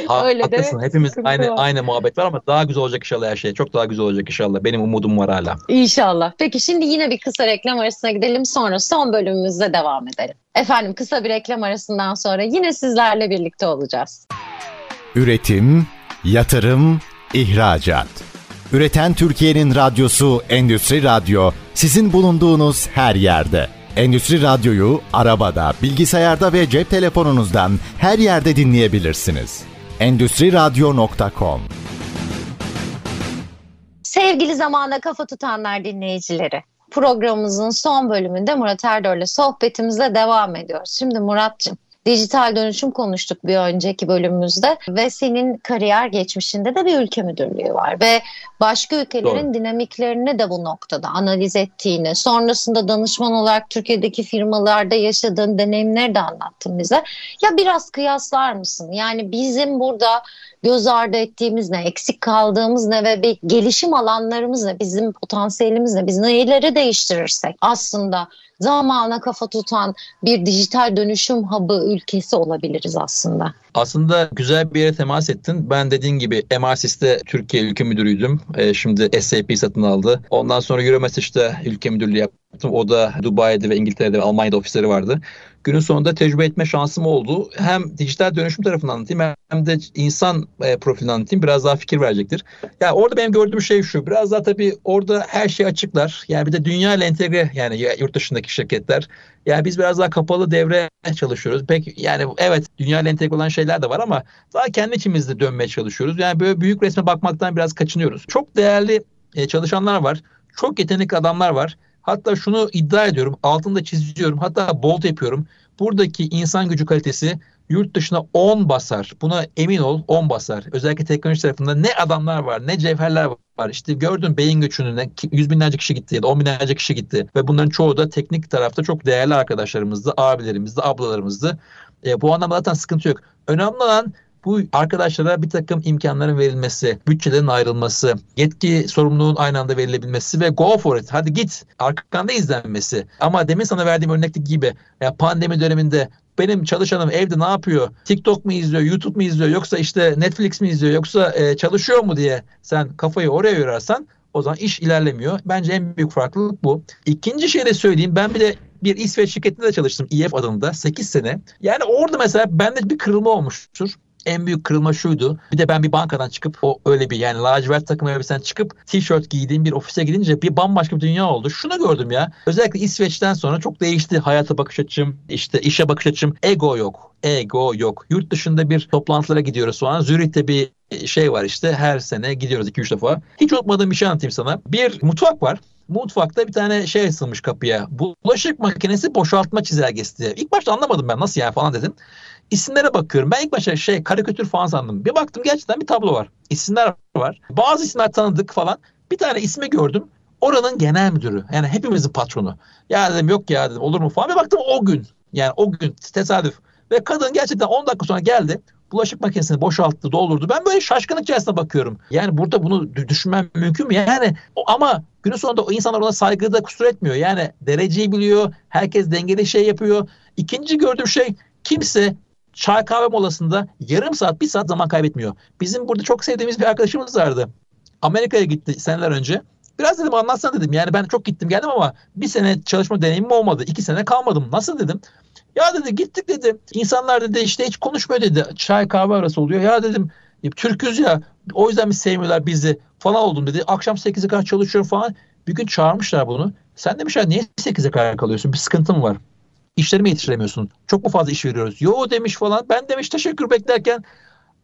Ha, Öyle haklısın. De Hepimiz aynı var. aynı muhabbet var ama daha güzel olacak inşallah her şey. Çok daha güzel olacak inşallah. Benim umudum var hala. İnşallah. Peki şimdi yine bir kısa reklam arasına gidelim sonra son bölümümüzde devam edelim. Efendim kısa bir reklam arasından sonra yine sizlerle birlikte olacağız. Üretim, yatırım, İhracat. Üreten Türkiye'nin radyosu Endüstri Radyo sizin bulunduğunuz her yerde. Endüstri Radyo'yu arabada, bilgisayarda ve cep telefonunuzdan her yerde dinleyebilirsiniz. Endüstri Radyo.com Sevgili zamana kafa tutanlar dinleyicileri, programımızın son bölümünde Murat Erdor'la sohbetimize devam ediyoruz. Şimdi Murat'cığım dijital dönüşüm konuştuk bir önceki bölümümüzde ve senin kariyer geçmişinde de bir ülke müdürlüğü var ve başka ülkelerin Doğru. dinamiklerini de bu noktada analiz ettiğini, sonrasında danışman olarak Türkiye'deki firmalarda yaşadığın deneyimleri de anlattın bize. Ya biraz kıyaslar mısın? Yani bizim burada göz ardı ettiğimiz ne, eksik kaldığımız ne ve bir gelişim alanlarımız ne, bizim potansiyelimiz ne, biz neleri değiştirirsek aslında zamana kafa tutan bir dijital dönüşüm hub'ı ülkesi olabiliriz aslında. Aslında güzel bir yere temas ettin. Ben dediğin gibi MRSIS'te Türkiye ülke müdürüydüm. Ee, şimdi SAP satın aldı. Ondan sonra Euromessage'de ülke müdürlüğü yaptım. O da Dubai'de ve İngiltere'de ve Almanya'da ofisleri vardı günün sonunda tecrübe etme şansım oldu. Hem dijital dönüşüm tarafını anlatayım hem de insan e, profilini anlatayım. Biraz daha fikir verecektir. Ya yani orada benim gördüğüm şey şu. Biraz daha tabii orada her şey açıklar. Yani bir de dünya ile entegre yani yurt dışındaki şirketler. Yani biz biraz daha kapalı devre çalışıyoruz. Pek yani evet dünya ile entegre olan şeyler de var ama daha kendi içimizde dönmeye çalışıyoruz. Yani böyle büyük resme bakmaktan biraz kaçınıyoruz. Çok değerli e, çalışanlar var. Çok yetenekli adamlar var. Hatta şunu iddia ediyorum, altında çiziyorum, hatta bold yapıyorum. Buradaki insan gücü kalitesi yurt dışına 10 basar. Buna emin ol 10 basar. Özellikle teknoloji tarafında ne adamlar var ne cevherler var. İşte gördün beyin göçünü ne yüz binlerce kişi gitti ya da on binlerce kişi gitti. Ve bunların çoğu da teknik tarafta çok değerli arkadaşlarımızdı, abilerimizdi, ablalarımızdı. E, bu anlamda zaten sıkıntı yok. Önemli olan bu arkadaşlara bir takım imkanların verilmesi, bütçelerin ayrılması, yetki sorumluluğun aynı anda verilebilmesi ve go for it. Hadi git. Arkanda izlenmesi. Ama demin sana verdiğim örnekteki gibi ya pandemi döneminde benim çalışanım evde ne yapıyor? TikTok mu izliyor, YouTube mu izliyor yoksa işte Netflix mi izliyor yoksa e, çalışıyor mu diye sen kafayı oraya yorarsan o zaman iş ilerlemiyor. Bence en büyük farklılık bu. İkinci şey de söyleyeyim. Ben bir de bir İsveç şirketinde de çalıştım. IF adında 8 sene. Yani orada mesela bende bir kırılma olmuştur en büyük kırılma şuydu. Bir de ben bir bankadan çıkıp o öyle bir yani lacivert takım elbisen çıkıp tişört giydiğim bir ofise gidince bir bambaşka bir dünya oldu. Şunu gördüm ya. Özellikle İsveç'ten sonra çok değişti hayata bakış açım, işte işe bakış açım. Ego yok. Ego yok. Yurt dışında bir toplantılara gidiyoruz sonra. Zürih'te bir şey var işte her sene gidiyoruz 2-3 defa. Hiç unutmadığım bir şey anlatayım sana. Bir mutfak var. Mutfakta bir tane şey asılmış kapıya. Bulaşık makinesi boşaltma çizelgesi diye. İlk başta anlamadım ben nasıl yani falan dedim. İsimlere bakıyorum. Ben ilk başta şey karikatür falan sandım. Bir baktım gerçekten bir tablo var. İsimler var. Bazı isimler tanıdık falan. Bir tane ismi gördüm. Oranın genel müdürü. Yani hepimizin patronu. Ya dedim yok ya dedim olur mu falan. Bir baktım o gün. Yani o gün tesadüf. Ve kadın gerçekten 10 dakika sonra geldi. bulaşık makinesini boşalttı, doldurdu. Ben böyle şaşkınlık içerisinde bakıyorum. Yani burada bunu düşünmem mümkün mü? Yani ama günün sonunda o insanlar ona saygıda kusur etmiyor. Yani dereceyi biliyor. Herkes dengeli şey yapıyor. İkinci gördüğüm şey kimse çay kahve molasında yarım saat, bir saat zaman kaybetmiyor. Bizim burada çok sevdiğimiz bir arkadaşımız vardı. Amerika'ya gitti seneler önce. Biraz dedim anlatsana dedim. Yani ben çok gittim geldim ama bir sene çalışma deneyimim olmadı. İki sene kalmadım. Nasıl dedim. Ya dedi gittik dedi. İnsanlar dedi işte hiç konuşmuyor dedi. Çay kahve arası oluyor. Ya dedim e, Türküz ya o yüzden mi sevmiyorlar bizi falan oldum dedi. Akşam 8'e kadar çalışıyorum falan. Bir gün çağırmışlar bunu. Sen demişler niye 8'e kadar kalıyorsun? Bir sıkıntın var. İşlerimi yetiştiremiyorsun. Çok mu fazla iş veriyoruz? Yo demiş falan. Ben demiş teşekkür beklerken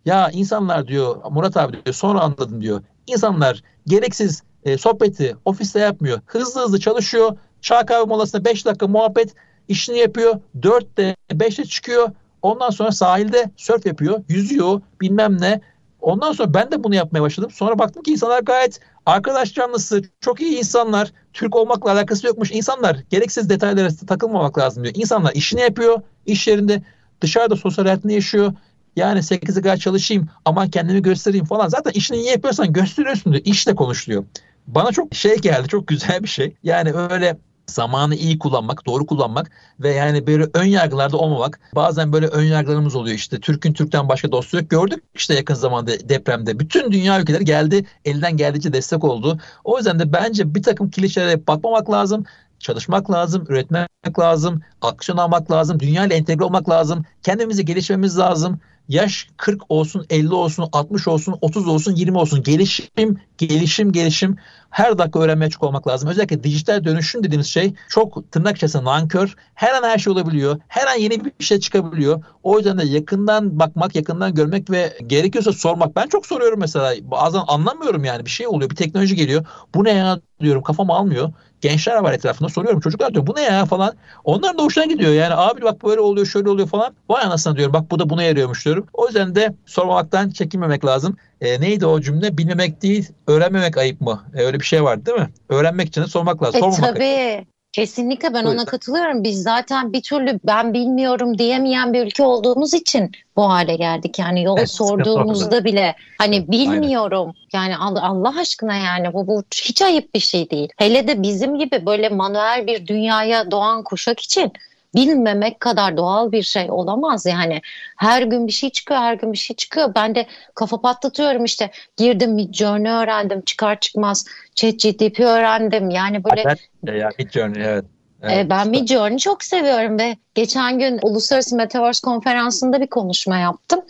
ya insanlar diyor Murat abi diyor sonra anladım diyor. İnsanlar gereksiz e, sohbeti ofiste yapmıyor. Hızlı hızlı çalışıyor. Çay kahve molasında 5 dakika muhabbet işini yapıyor. 4'te 5'te çıkıyor. Ondan sonra sahilde surf yapıyor. Yüzüyor bilmem ne. Ondan sonra ben de bunu yapmaya başladım. Sonra baktım ki insanlar gayet arkadaş canlısı, çok iyi insanlar. Türk olmakla alakası yokmuş. İnsanlar gereksiz detaylara takılmamak lazım diyor. İnsanlar işini yapıyor iş yerinde. Dışarıda sosyal hayatını yaşıyor. Yani 8'e kadar çalışayım ama kendimi göstereyim falan. Zaten işini iyi yapıyorsan gösteriyorsun diyor. İşle konuşuluyor. Bana çok şey geldi. Çok güzel bir şey. Yani öyle zamanı iyi kullanmak, doğru kullanmak ve yani böyle ön yargılarda olmamak. Bazen böyle ön yargılarımız oluyor işte Türk'ün Türk'ten başka dostu yok. Gördük işte yakın zamanda depremde. Bütün dünya ülkeleri geldi, elden geldiğince destek oldu. O yüzden de bence bir takım klişelere bakmamak lazım çalışmak lazım, üretmek lazım, aksiyon almak lazım, dünya ile entegre olmak lazım, kendimizi gelişmemiz lazım. Yaş 40 olsun, 50 olsun, 60 olsun, 30 olsun, 20 olsun. Gelişim, gelişim, gelişim. Her dakika öğrenmeye açık olmak lazım. Özellikle dijital dönüşüm dediğimiz şey çok tırnak içerisinde nankör. Her an her şey olabiliyor. Her an yeni bir şey çıkabiliyor. O yüzden de yakından bakmak, yakından görmek ve gerekiyorsa sormak. Ben çok soruyorum mesela. Bazen anlamıyorum yani. Bir şey oluyor, bir teknoloji geliyor. Bu ne ya diyorum kafam almıyor gençler var etrafında soruyorum çocuklar diyor bu ne ya falan. Onların da hoşuna gidiyor yani abi bak böyle oluyor şöyle oluyor falan. Vay anasını diyorum bak bu da buna yarıyormuş diyorum. O yüzden de sormamaktan çekinmemek lazım. E, neydi o cümle? Bilmemek değil, öğrenmemek ayıp mı? E, öyle bir şey var değil mi? Öğrenmek için de sormak lazım. E, Sormamak tabii. Ayıp. Kesinlikle ben ona katılıyorum. Biz zaten bir türlü ben bilmiyorum diyemeyen bir ülke olduğumuz için bu hale geldik. Yani yol evet, sorduğumuzda bile hani bilmiyorum. Aynen. Yani Allah aşkına yani bu, bu hiç ayıp bir şey değil. Hele de bizim gibi böyle manuel bir dünyaya doğan kuşak için bilmemek kadar doğal bir şey olamaz yani. Her gün bir şey çıkıyor, her gün bir şey çıkıyor. Ben de kafa patlatıyorum işte. Girdim Midjourney öğrendim çıkar çıkmaz. ChatGPT öğrendim. Yani böyle... Evet, ya Midjourney evet. Evet, ee, ben Midjourney çok seviyorum ve geçen gün Uluslararası Metaverse Konferansı'nda bir konuşma yaptım.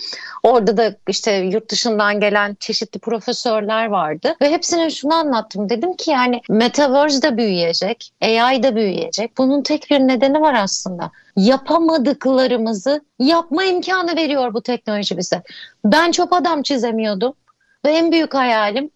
Orada da işte yurt dışından gelen çeşitli profesörler vardı ve hepsine şunu anlattım. Dedim ki yani Metaverse de büyüyecek, AI da büyüyecek. Bunun tek bir nedeni var aslında. Yapamadıklarımızı yapma imkanı veriyor bu teknoloji bize. Ben çok adam çizemiyordum ve en büyük hayalim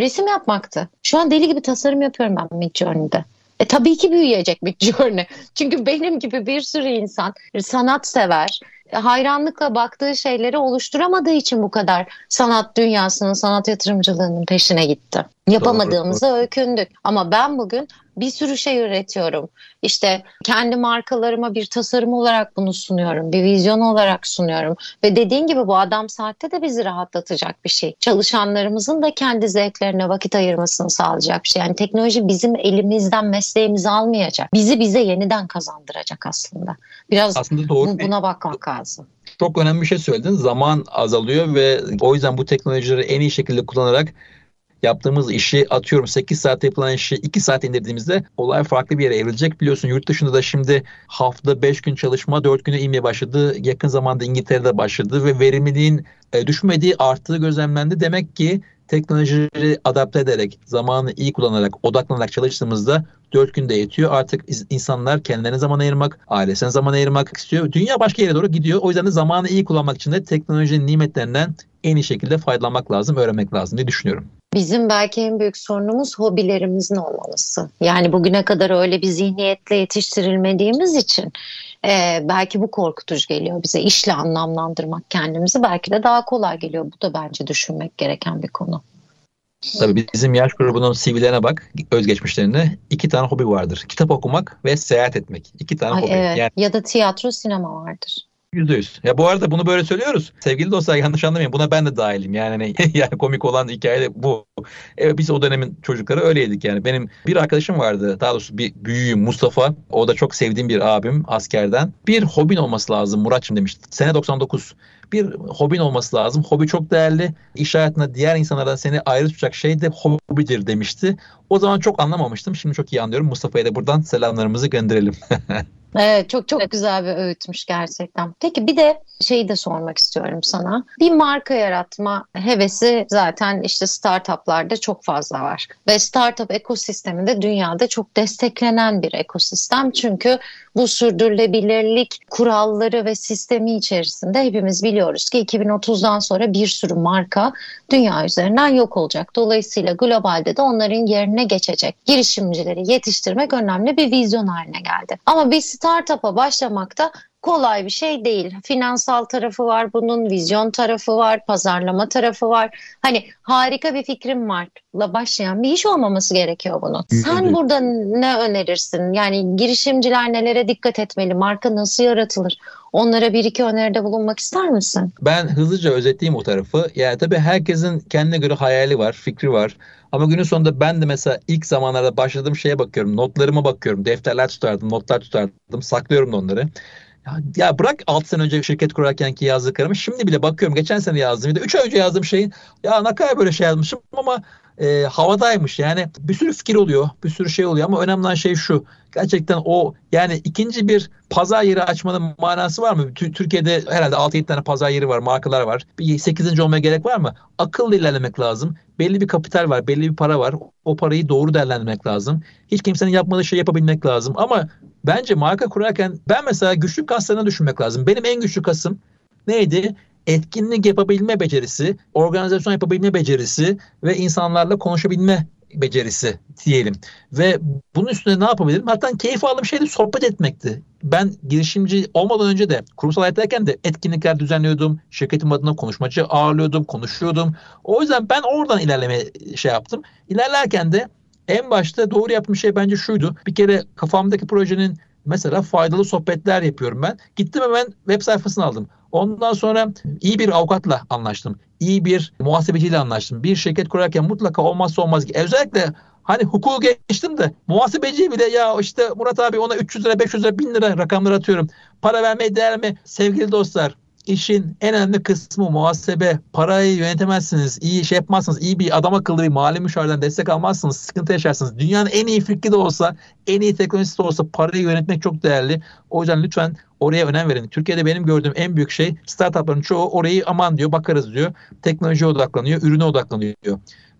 resim yapmaktı. Şu an deli gibi tasarım yapıyorum ben Midjourney'de. E, tabii ki büyüyecek Midjourney. [laughs] Çünkü benim gibi bir sürü insan sanat sever, hayranlıkla baktığı şeyleri oluşturamadığı için bu kadar sanat dünyasının, sanat yatırımcılığının peşine gitti. Yapamadığımızı doğru, öykündük. Ama ben bugün bir sürü şey üretiyorum. İşte kendi markalarıma bir tasarım olarak bunu sunuyorum. Bir vizyon olarak sunuyorum. Ve dediğin gibi bu adam saatte de bizi rahatlatacak bir şey. Çalışanlarımızın da kendi zevklerine vakit ayırmasını sağlayacak bir şey. Yani teknoloji bizim elimizden mesleğimizi almayacak. Bizi bize yeniden kazandıracak aslında. Biraz aslında doğru. buna bakmak lazım çok önemli bir şey söyledin. Zaman azalıyor ve o yüzden bu teknolojileri en iyi şekilde kullanarak yaptığımız işi atıyorum 8 saat yapılan işi 2 saat indirdiğimizde olay farklı bir yere evrilecek. Biliyorsun yurt dışında da şimdi haftada 5 gün çalışma 4 güne inmeye başladı. Yakın zamanda İngiltere'de başladı ve verimliliğin e, düşmediği arttığı gözlemlendi. Demek ki teknolojileri adapte ederek, zamanı iyi kullanarak, odaklanarak çalıştığımızda 4 günde yetiyor. Artık insanlar kendilerine zaman ayırmak, ailesine zaman ayırmak istiyor. Dünya başka yere doğru gidiyor. O yüzden de zamanı iyi kullanmak için de teknolojinin nimetlerinden en iyi şekilde faydalanmak lazım, öğrenmek lazım diye düşünüyorum. Bizim belki en büyük sorunumuz hobilerimizin olmaması. Yani bugüne kadar öyle bir zihniyetle yetiştirilmediğimiz için e, belki bu korkutucu geliyor bize. İşle anlamlandırmak kendimizi belki de daha kolay geliyor. Bu da bence düşünmek gereken bir konu. Tabii bizim yaş grubunun CV'lerine bak, özgeçmişlerine iki tane hobi vardır. Kitap okumak ve seyahat etmek. İki tane Ay, hobi. Evet. Yani... Ya da tiyatro, sinema vardır. Yüzde yüz. Ya bu arada bunu böyle söylüyoruz. Sevgili dostlar yanlış anlamayın. Buna ben de dahilim. Yani hani, [laughs] yani komik olan hikaye de bu. Evet biz o dönemin çocukları öyleydik yani. Benim bir arkadaşım vardı. Daha doğrusu bir büyüğüm Mustafa. O da çok sevdiğim bir abim askerden. Bir hobin olması lazım Muratçım demişti. Sene 99 bir hobin olması lazım. Hobi çok değerli. İş hayatında diğer insanlardan seni ayrı tutacak şey de hobidir demişti. O zaman çok anlamamıştım. Şimdi çok iyi anlıyorum. Mustafa'ya da buradan selamlarımızı gönderelim. [laughs] Evet çok çok güzel bir öğütmüş gerçekten. Peki bir de şeyi de sormak istiyorum sana. Bir marka yaratma hevesi zaten işte startuplarda çok fazla var. Ve startup ekosisteminde dünyada çok desteklenen bir ekosistem. Çünkü bu sürdürülebilirlik kuralları ve sistemi içerisinde hepimiz biliyoruz ki 2030'dan sonra bir sürü marka dünya üzerinden yok olacak. Dolayısıyla globalde de onların yerine geçecek girişimcileri yetiştirmek önemli bir vizyon haline geldi. Ama bir startup'a başlamakta kolay bir şey değil. Finansal tarafı var bunun, vizyon tarafı var, pazarlama tarafı var. Hani harika bir fikrim varla başlayan bir iş olmaması gerekiyor bunun. Sen burada ne önerirsin? Yani girişimciler nelere dikkat etmeli? Marka nasıl yaratılır? Onlara bir iki öneride bulunmak ister misin? Ben hızlıca özetleyeyim o tarafı. Yani tabii herkesin kendine göre hayali var, fikri var. Ama günün sonunda ben de mesela ilk zamanlarda başladığım şeye bakıyorum. Notlarıma bakıyorum. Defterler tutardım, notlar tutardım. Saklıyorum da onları. Ya, ya bırak 6 sene önce şirket kurarken ki yazdıklarımı şimdi bile bakıyorum. Geçen sene yazdım ya da 3 ay önce yazdığım şeyin ya ne kadar böyle şey yazmışım ama e, havadaymış. Yani bir sürü fikir oluyor, bir sürü şey oluyor ama önemli olan şey şu. Gerçekten o yani ikinci bir pazar yeri açmanın manası var mı? Türkiye'de herhalde 6-7 tane pazar yeri var, markalar var. Bir 8. olmaya gerek var mı? Akıllı ilerlemek lazım. Belli bir kapital var, belli bir para var. O parayı doğru değerlendirmek lazım. Hiç kimsenin yapmadığı şey yapabilmek lazım. Ama bence marka kurarken ben mesela güçlü kaslarını düşünmek lazım. Benim en güçlü kasım neydi? Etkinlik yapabilme becerisi, organizasyon yapabilme becerisi ve insanlarla konuşabilme becerisi diyelim. Ve bunun üstüne ne yapabilirim? Hatta keyif aldığım şey de sohbet etmekti. Ben girişimci olmadan önce de kurumsal hayattayken de etkinlikler düzenliyordum. Şirketim adına konuşmacı ağırlıyordum, konuşuyordum. O yüzden ben oradan ilerleme şey yaptım. İlerlerken de en başta doğru yaptığım şey bence şuydu. Bir kere kafamdaki projenin mesela faydalı sohbetler yapıyorum ben. Gittim hemen web sayfasını aldım. Ondan sonra iyi bir avukatla anlaştım. İyi bir muhasebeciyle anlaştım. Bir şirket kurarken mutlaka olmazsa olmaz. Özellikle Hani hukuku geçtim de muhasebeci bile ya işte Murat abi ona 300 lira 500 lira 1000 lira rakamlar atıyorum. Para vermeye değer mi? Sevgili dostlar işin en önemli kısmı muhasebe. Parayı yönetemezsiniz. iyi şey yapmazsınız. iyi bir adam akıllı bir mali müşavirden destek almazsınız. Sıkıntı yaşarsınız. Dünyanın en iyi fikri de olsa, en iyi teknolojisi de olsa parayı yönetmek çok değerli. O yüzden lütfen oraya önem verin. Türkiye'de benim gördüğüm en büyük şey startupların çoğu orayı aman diyor bakarız diyor. Teknolojiye odaklanıyor, ürüne odaklanıyor.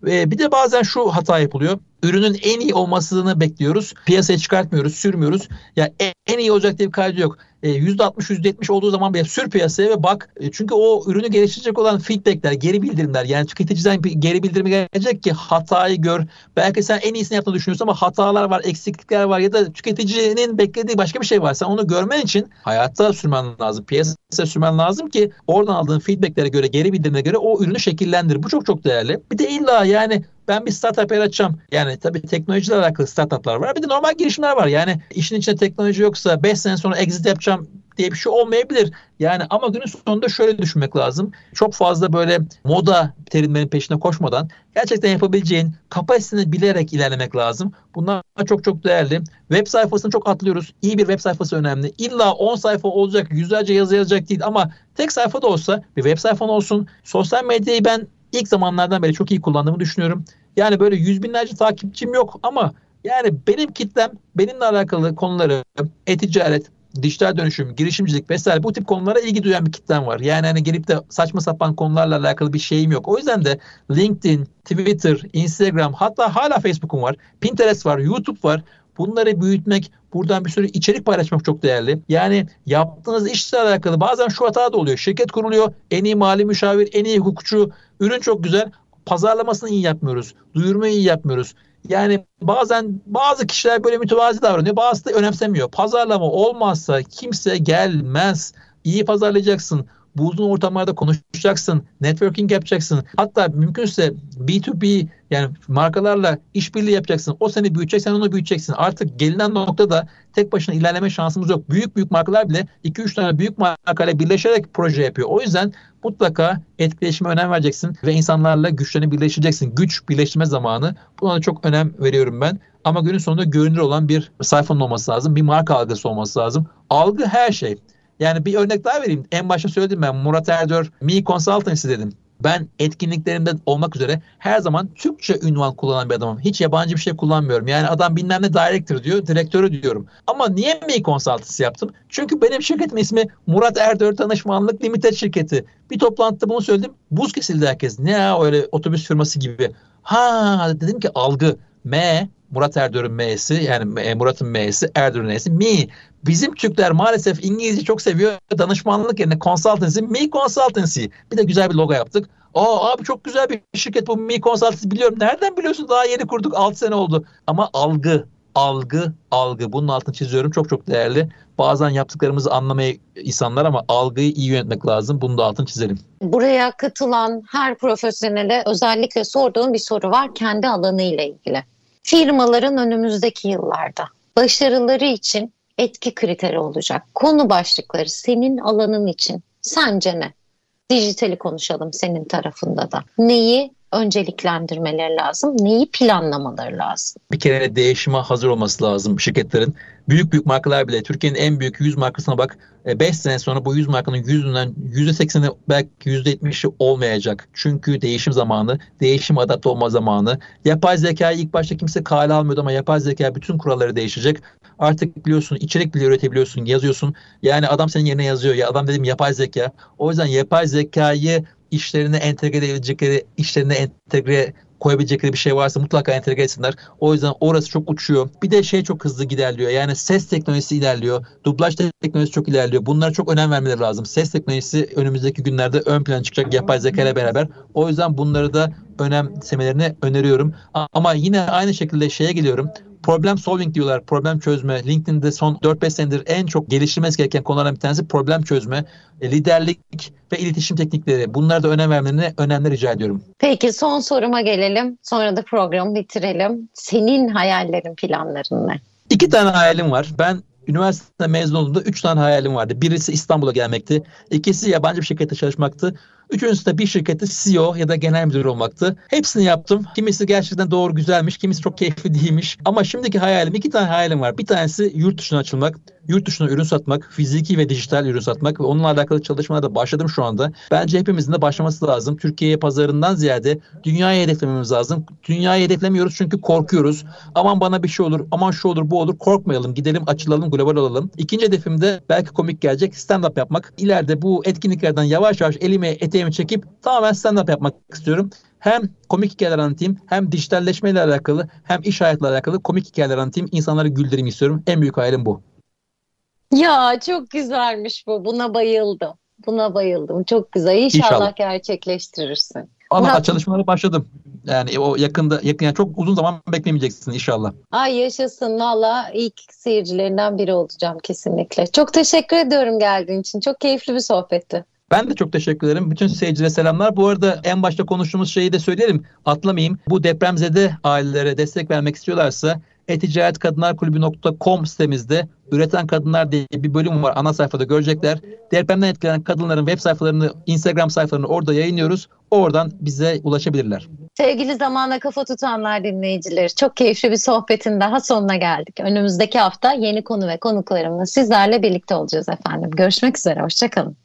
Ve bir de bazen şu hata yapılıyor. Ürünün en iyi olmasını bekliyoruz. Piyasaya çıkartmıyoruz, sürmüyoruz. Ya en iyi olacak diye bir kaydı yok. %60 e, %70 olduğu zaman bile sür piyasaya ve bak. E, çünkü o ürünü geliştirecek olan feedbackler, geri bildirimler yani tüketiciden bir geri bildirimi gelecek ki hatayı gör. Belki sen en iyisini yaptığını düşünüyorsun ama hatalar var, eksiklikler var ya da tüketicinin beklediği başka bir şey var. Sen onu görmen için hayatta sürmen lazım, piyasaya sürmen lazım ki oradan aldığın feedbacklere göre, geri bildirimlere göre o ürünü şekillendir. Bu çok çok değerli. Bir de illa yani ben bir startup yaratacağım. Yani tabii teknolojiyle alakalı startuplar var. Bir de normal girişimler var. Yani işin içinde teknoloji yoksa 5 sene sonra exit yapacağım diye bir şey olmayabilir. Yani ama günün sonunda şöyle düşünmek lazım. Çok fazla böyle moda terimlerin peşine koşmadan gerçekten yapabileceğin kapasiteni bilerek ilerlemek lazım. Bunlar çok çok değerli. Web sayfasını çok atlıyoruz. İyi bir web sayfası önemli. İlla 10 sayfa olacak, yüzlerce yazı yazacak değil ama tek sayfa da olsa bir web sayfan olsun. Sosyal medyayı ben ilk zamanlardan beri çok iyi kullandığımı düşünüyorum. Yani böyle yüz binlerce takipçim yok ama yani benim kitlem benimle alakalı konuları e-ticaret, dijital dönüşüm, girişimcilik vesaire bu tip konulara ilgi duyan bir kitlem var. Yani hani gelip de saçma sapan konularla alakalı bir şeyim yok. O yüzden de LinkedIn, Twitter, Instagram hatta hala Facebook'um var. Pinterest var, YouTube var. Bunları büyütmek, buradan bir sürü içerik paylaşmak çok değerli. Yani yaptığınız işle alakalı bazen şu hata da oluyor. Şirket kuruluyor, en iyi mali müşavir, en iyi hukukçu, ürün çok güzel. Pazarlamasını iyi yapmıyoruz, duyurmayı iyi yapmıyoruz. Yani bazen bazı kişiler böyle mütevazi davranıyor, bazısı da önemsemiyor. Pazarlama olmazsa kimse gelmez. İyi pazarlayacaksın bulduğun ortamlarda konuşacaksın, networking yapacaksın. Hatta mümkünse B2B Yani markalarla işbirliği yapacaksın. O seni büyütecek, sen onu büyüteceksin. Artık gelinen noktada tek başına ilerleme şansımız yok. Büyük büyük markalar bile 2-3 tane büyük markayla birleşerek proje yapıyor. O yüzden mutlaka etkileşime önem vereceksin ve insanlarla güçlerini birleştireceksin. Güç birleştirme zamanı. Buna çok önem veriyorum ben. Ama günün sonunda görünür olan bir sayfanın olması lazım. Bir marka algısı olması lazım. Algı her şey. Yani bir örnek daha vereyim. En başta söyledim ben Murat Erdör, Me Consultancy dedim. Ben etkinliklerimde olmak üzere her zaman Türkçe ünvan kullanan bir adamım. Hiç yabancı bir şey kullanmıyorum. Yani adam bilmem ne director diyor, direktörü diyorum. Ama niye Me Consultancy yaptım? Çünkü benim şirketim ismi Murat Erdör Tanışmanlık Limited şirketi. Bir toplantıda bunu söyledim. Buz kesildi herkes. Ne ya öyle otobüs firması gibi. Ha dedim ki algı. M Murat Erdör'ün M'si yani Murat'ın M'si Erdör'ün N'si mi. Bizim Türkler maalesef İngilizce çok seviyor. Danışmanlık yerine consultancy, me consultancy. Bir de güzel bir logo yaptık. Aa abi çok güzel bir şirket bu me consultancy biliyorum. Nereden biliyorsun? Daha yeni kurduk 6 sene oldu. Ama algı, algı, algı. Bunun altını çiziyorum. Çok çok değerli. Bazen yaptıklarımızı anlamaya insanlar ama algıyı iyi yönetmek lazım. Bunu da altını çizelim. Buraya katılan her profesyonele özellikle sorduğum bir soru var kendi alanı ile ilgili firmaların önümüzdeki yıllarda başarıları için etki kriteri olacak. Konu başlıkları senin alanın için sence ne? Dijitali konuşalım senin tarafında da. Neyi önceliklendirmeleri lazım? Neyi planlamaları lazım? Bir kere değişime hazır olması lazım şirketlerin. Büyük büyük markalar bile Türkiye'nin en büyük 100 markasına bak 5 e, sene sonra bu 100 markanın yüzünden %80'i belki %70'i olmayacak. Çünkü değişim zamanı, değişim adapte olma zamanı. Yapay zekayı ilk başta kimse kale almıyordu ama yapay zeka bütün kuralları değişecek. Artık biliyorsun içerik bile üretebiliyorsun, yazıyorsun. Yani adam senin yerine yazıyor. Ya adam dedim yapay zeka. O yüzden yapay zekayı işlerine entegre edebilecekleri, işlerine entegre koyabilecekleri bir şey varsa mutlaka entegre etsinler. O yüzden orası çok uçuyor. Bir de şey çok hızlı ilerliyor. Yani ses teknolojisi ilerliyor. Dublaj teknolojisi çok ilerliyor. Bunlara çok önem vermeleri lazım. Ses teknolojisi önümüzdeki günlerde ön plana çıkacak yapay zeka ile beraber. O yüzden bunları da önemsemelerini öneriyorum. Ama yine aynı şekilde şeye geliyorum problem solving diyorlar. Problem çözme. LinkedIn'de son 4-5 senedir en çok geliştirmesi gereken konulardan bir tanesi problem çözme, e, liderlik ve iletişim teknikleri. Bunlara da önem vermelerini önemli rica ediyorum. Peki son soruma gelelim. Sonra da programı bitirelim. Senin hayallerin, planların ne? İki tane hayalim var. Ben üniversite mezun olduğumda üç tane hayalim vardı. Birisi İstanbul'a gelmekti. İkisi yabancı bir şirkette çalışmaktı. Üçüncüsü de bir şirkette CEO ya da genel müdür olmaktı. Hepsini yaptım. Kimisi gerçekten doğru güzelmiş, kimisi çok keyifli değilmiş. Ama şimdiki hayalim, iki tane hayalim var. Bir tanesi yurt dışına açılmak, yurt dışına ürün satmak, fiziki ve dijital ürün satmak ve onunla alakalı çalışmalara da başladım şu anda. Bence hepimizin de başlaması lazım. Türkiye pazarından ziyade dünyayı hedeflememiz lazım. Dünyayı hedeflemiyoruz çünkü korkuyoruz. Aman bana bir şey olur, aman şu olur, bu olur. Korkmayalım, gidelim, açılalım, global olalım. İkinci hedefim de belki komik gelecek stand-up yapmak. İleride bu etkinliklerden yavaş yavaş elime eteğimi çekip tamamen stand-up yapmak istiyorum. Hem komik hikayeler anlatayım, hem dijitalleşme ile alakalı, hem iş hayatıyla alakalı komik hikayeler anlatayım. insanları güldüreyim istiyorum. En büyük hayalim bu. Ya çok güzelmiş bu. Buna bayıldım. Buna bayıldım. Çok güzel. İnşallah, İnşallah. gerçekleştirirsin. Ama Murat... çalışmalara başladım. Yani o yakında yakın yani çok uzun zaman beklemeyeceksin inşallah. Ay yaşasın valla ilk seyircilerinden biri olacağım kesinlikle. Çok teşekkür ediyorum geldiğin için. Çok keyifli bir sohbetti. Ben de çok teşekkür ederim. Bütün seyircilere selamlar. Bu arada en başta konuştuğumuz şeyi de söyleyelim. Atlamayayım. Bu depremzede ailelere destek vermek istiyorlarsa eticaretkadınlarkulübü.com sitemizde Üreten Kadınlar diye bir bölüm var. Ana sayfada görecekler. Depremden etkilenen kadınların web sayfalarını, Instagram sayfalarını orada yayınlıyoruz. Oradan bize ulaşabilirler. Sevgili zamana kafa tutanlar dinleyicileri çok keyifli bir sohbetin daha sonuna geldik. Önümüzdeki hafta yeni konu ve konuklarımla sizlerle birlikte olacağız efendim. Görüşmek üzere, hoşçakalın.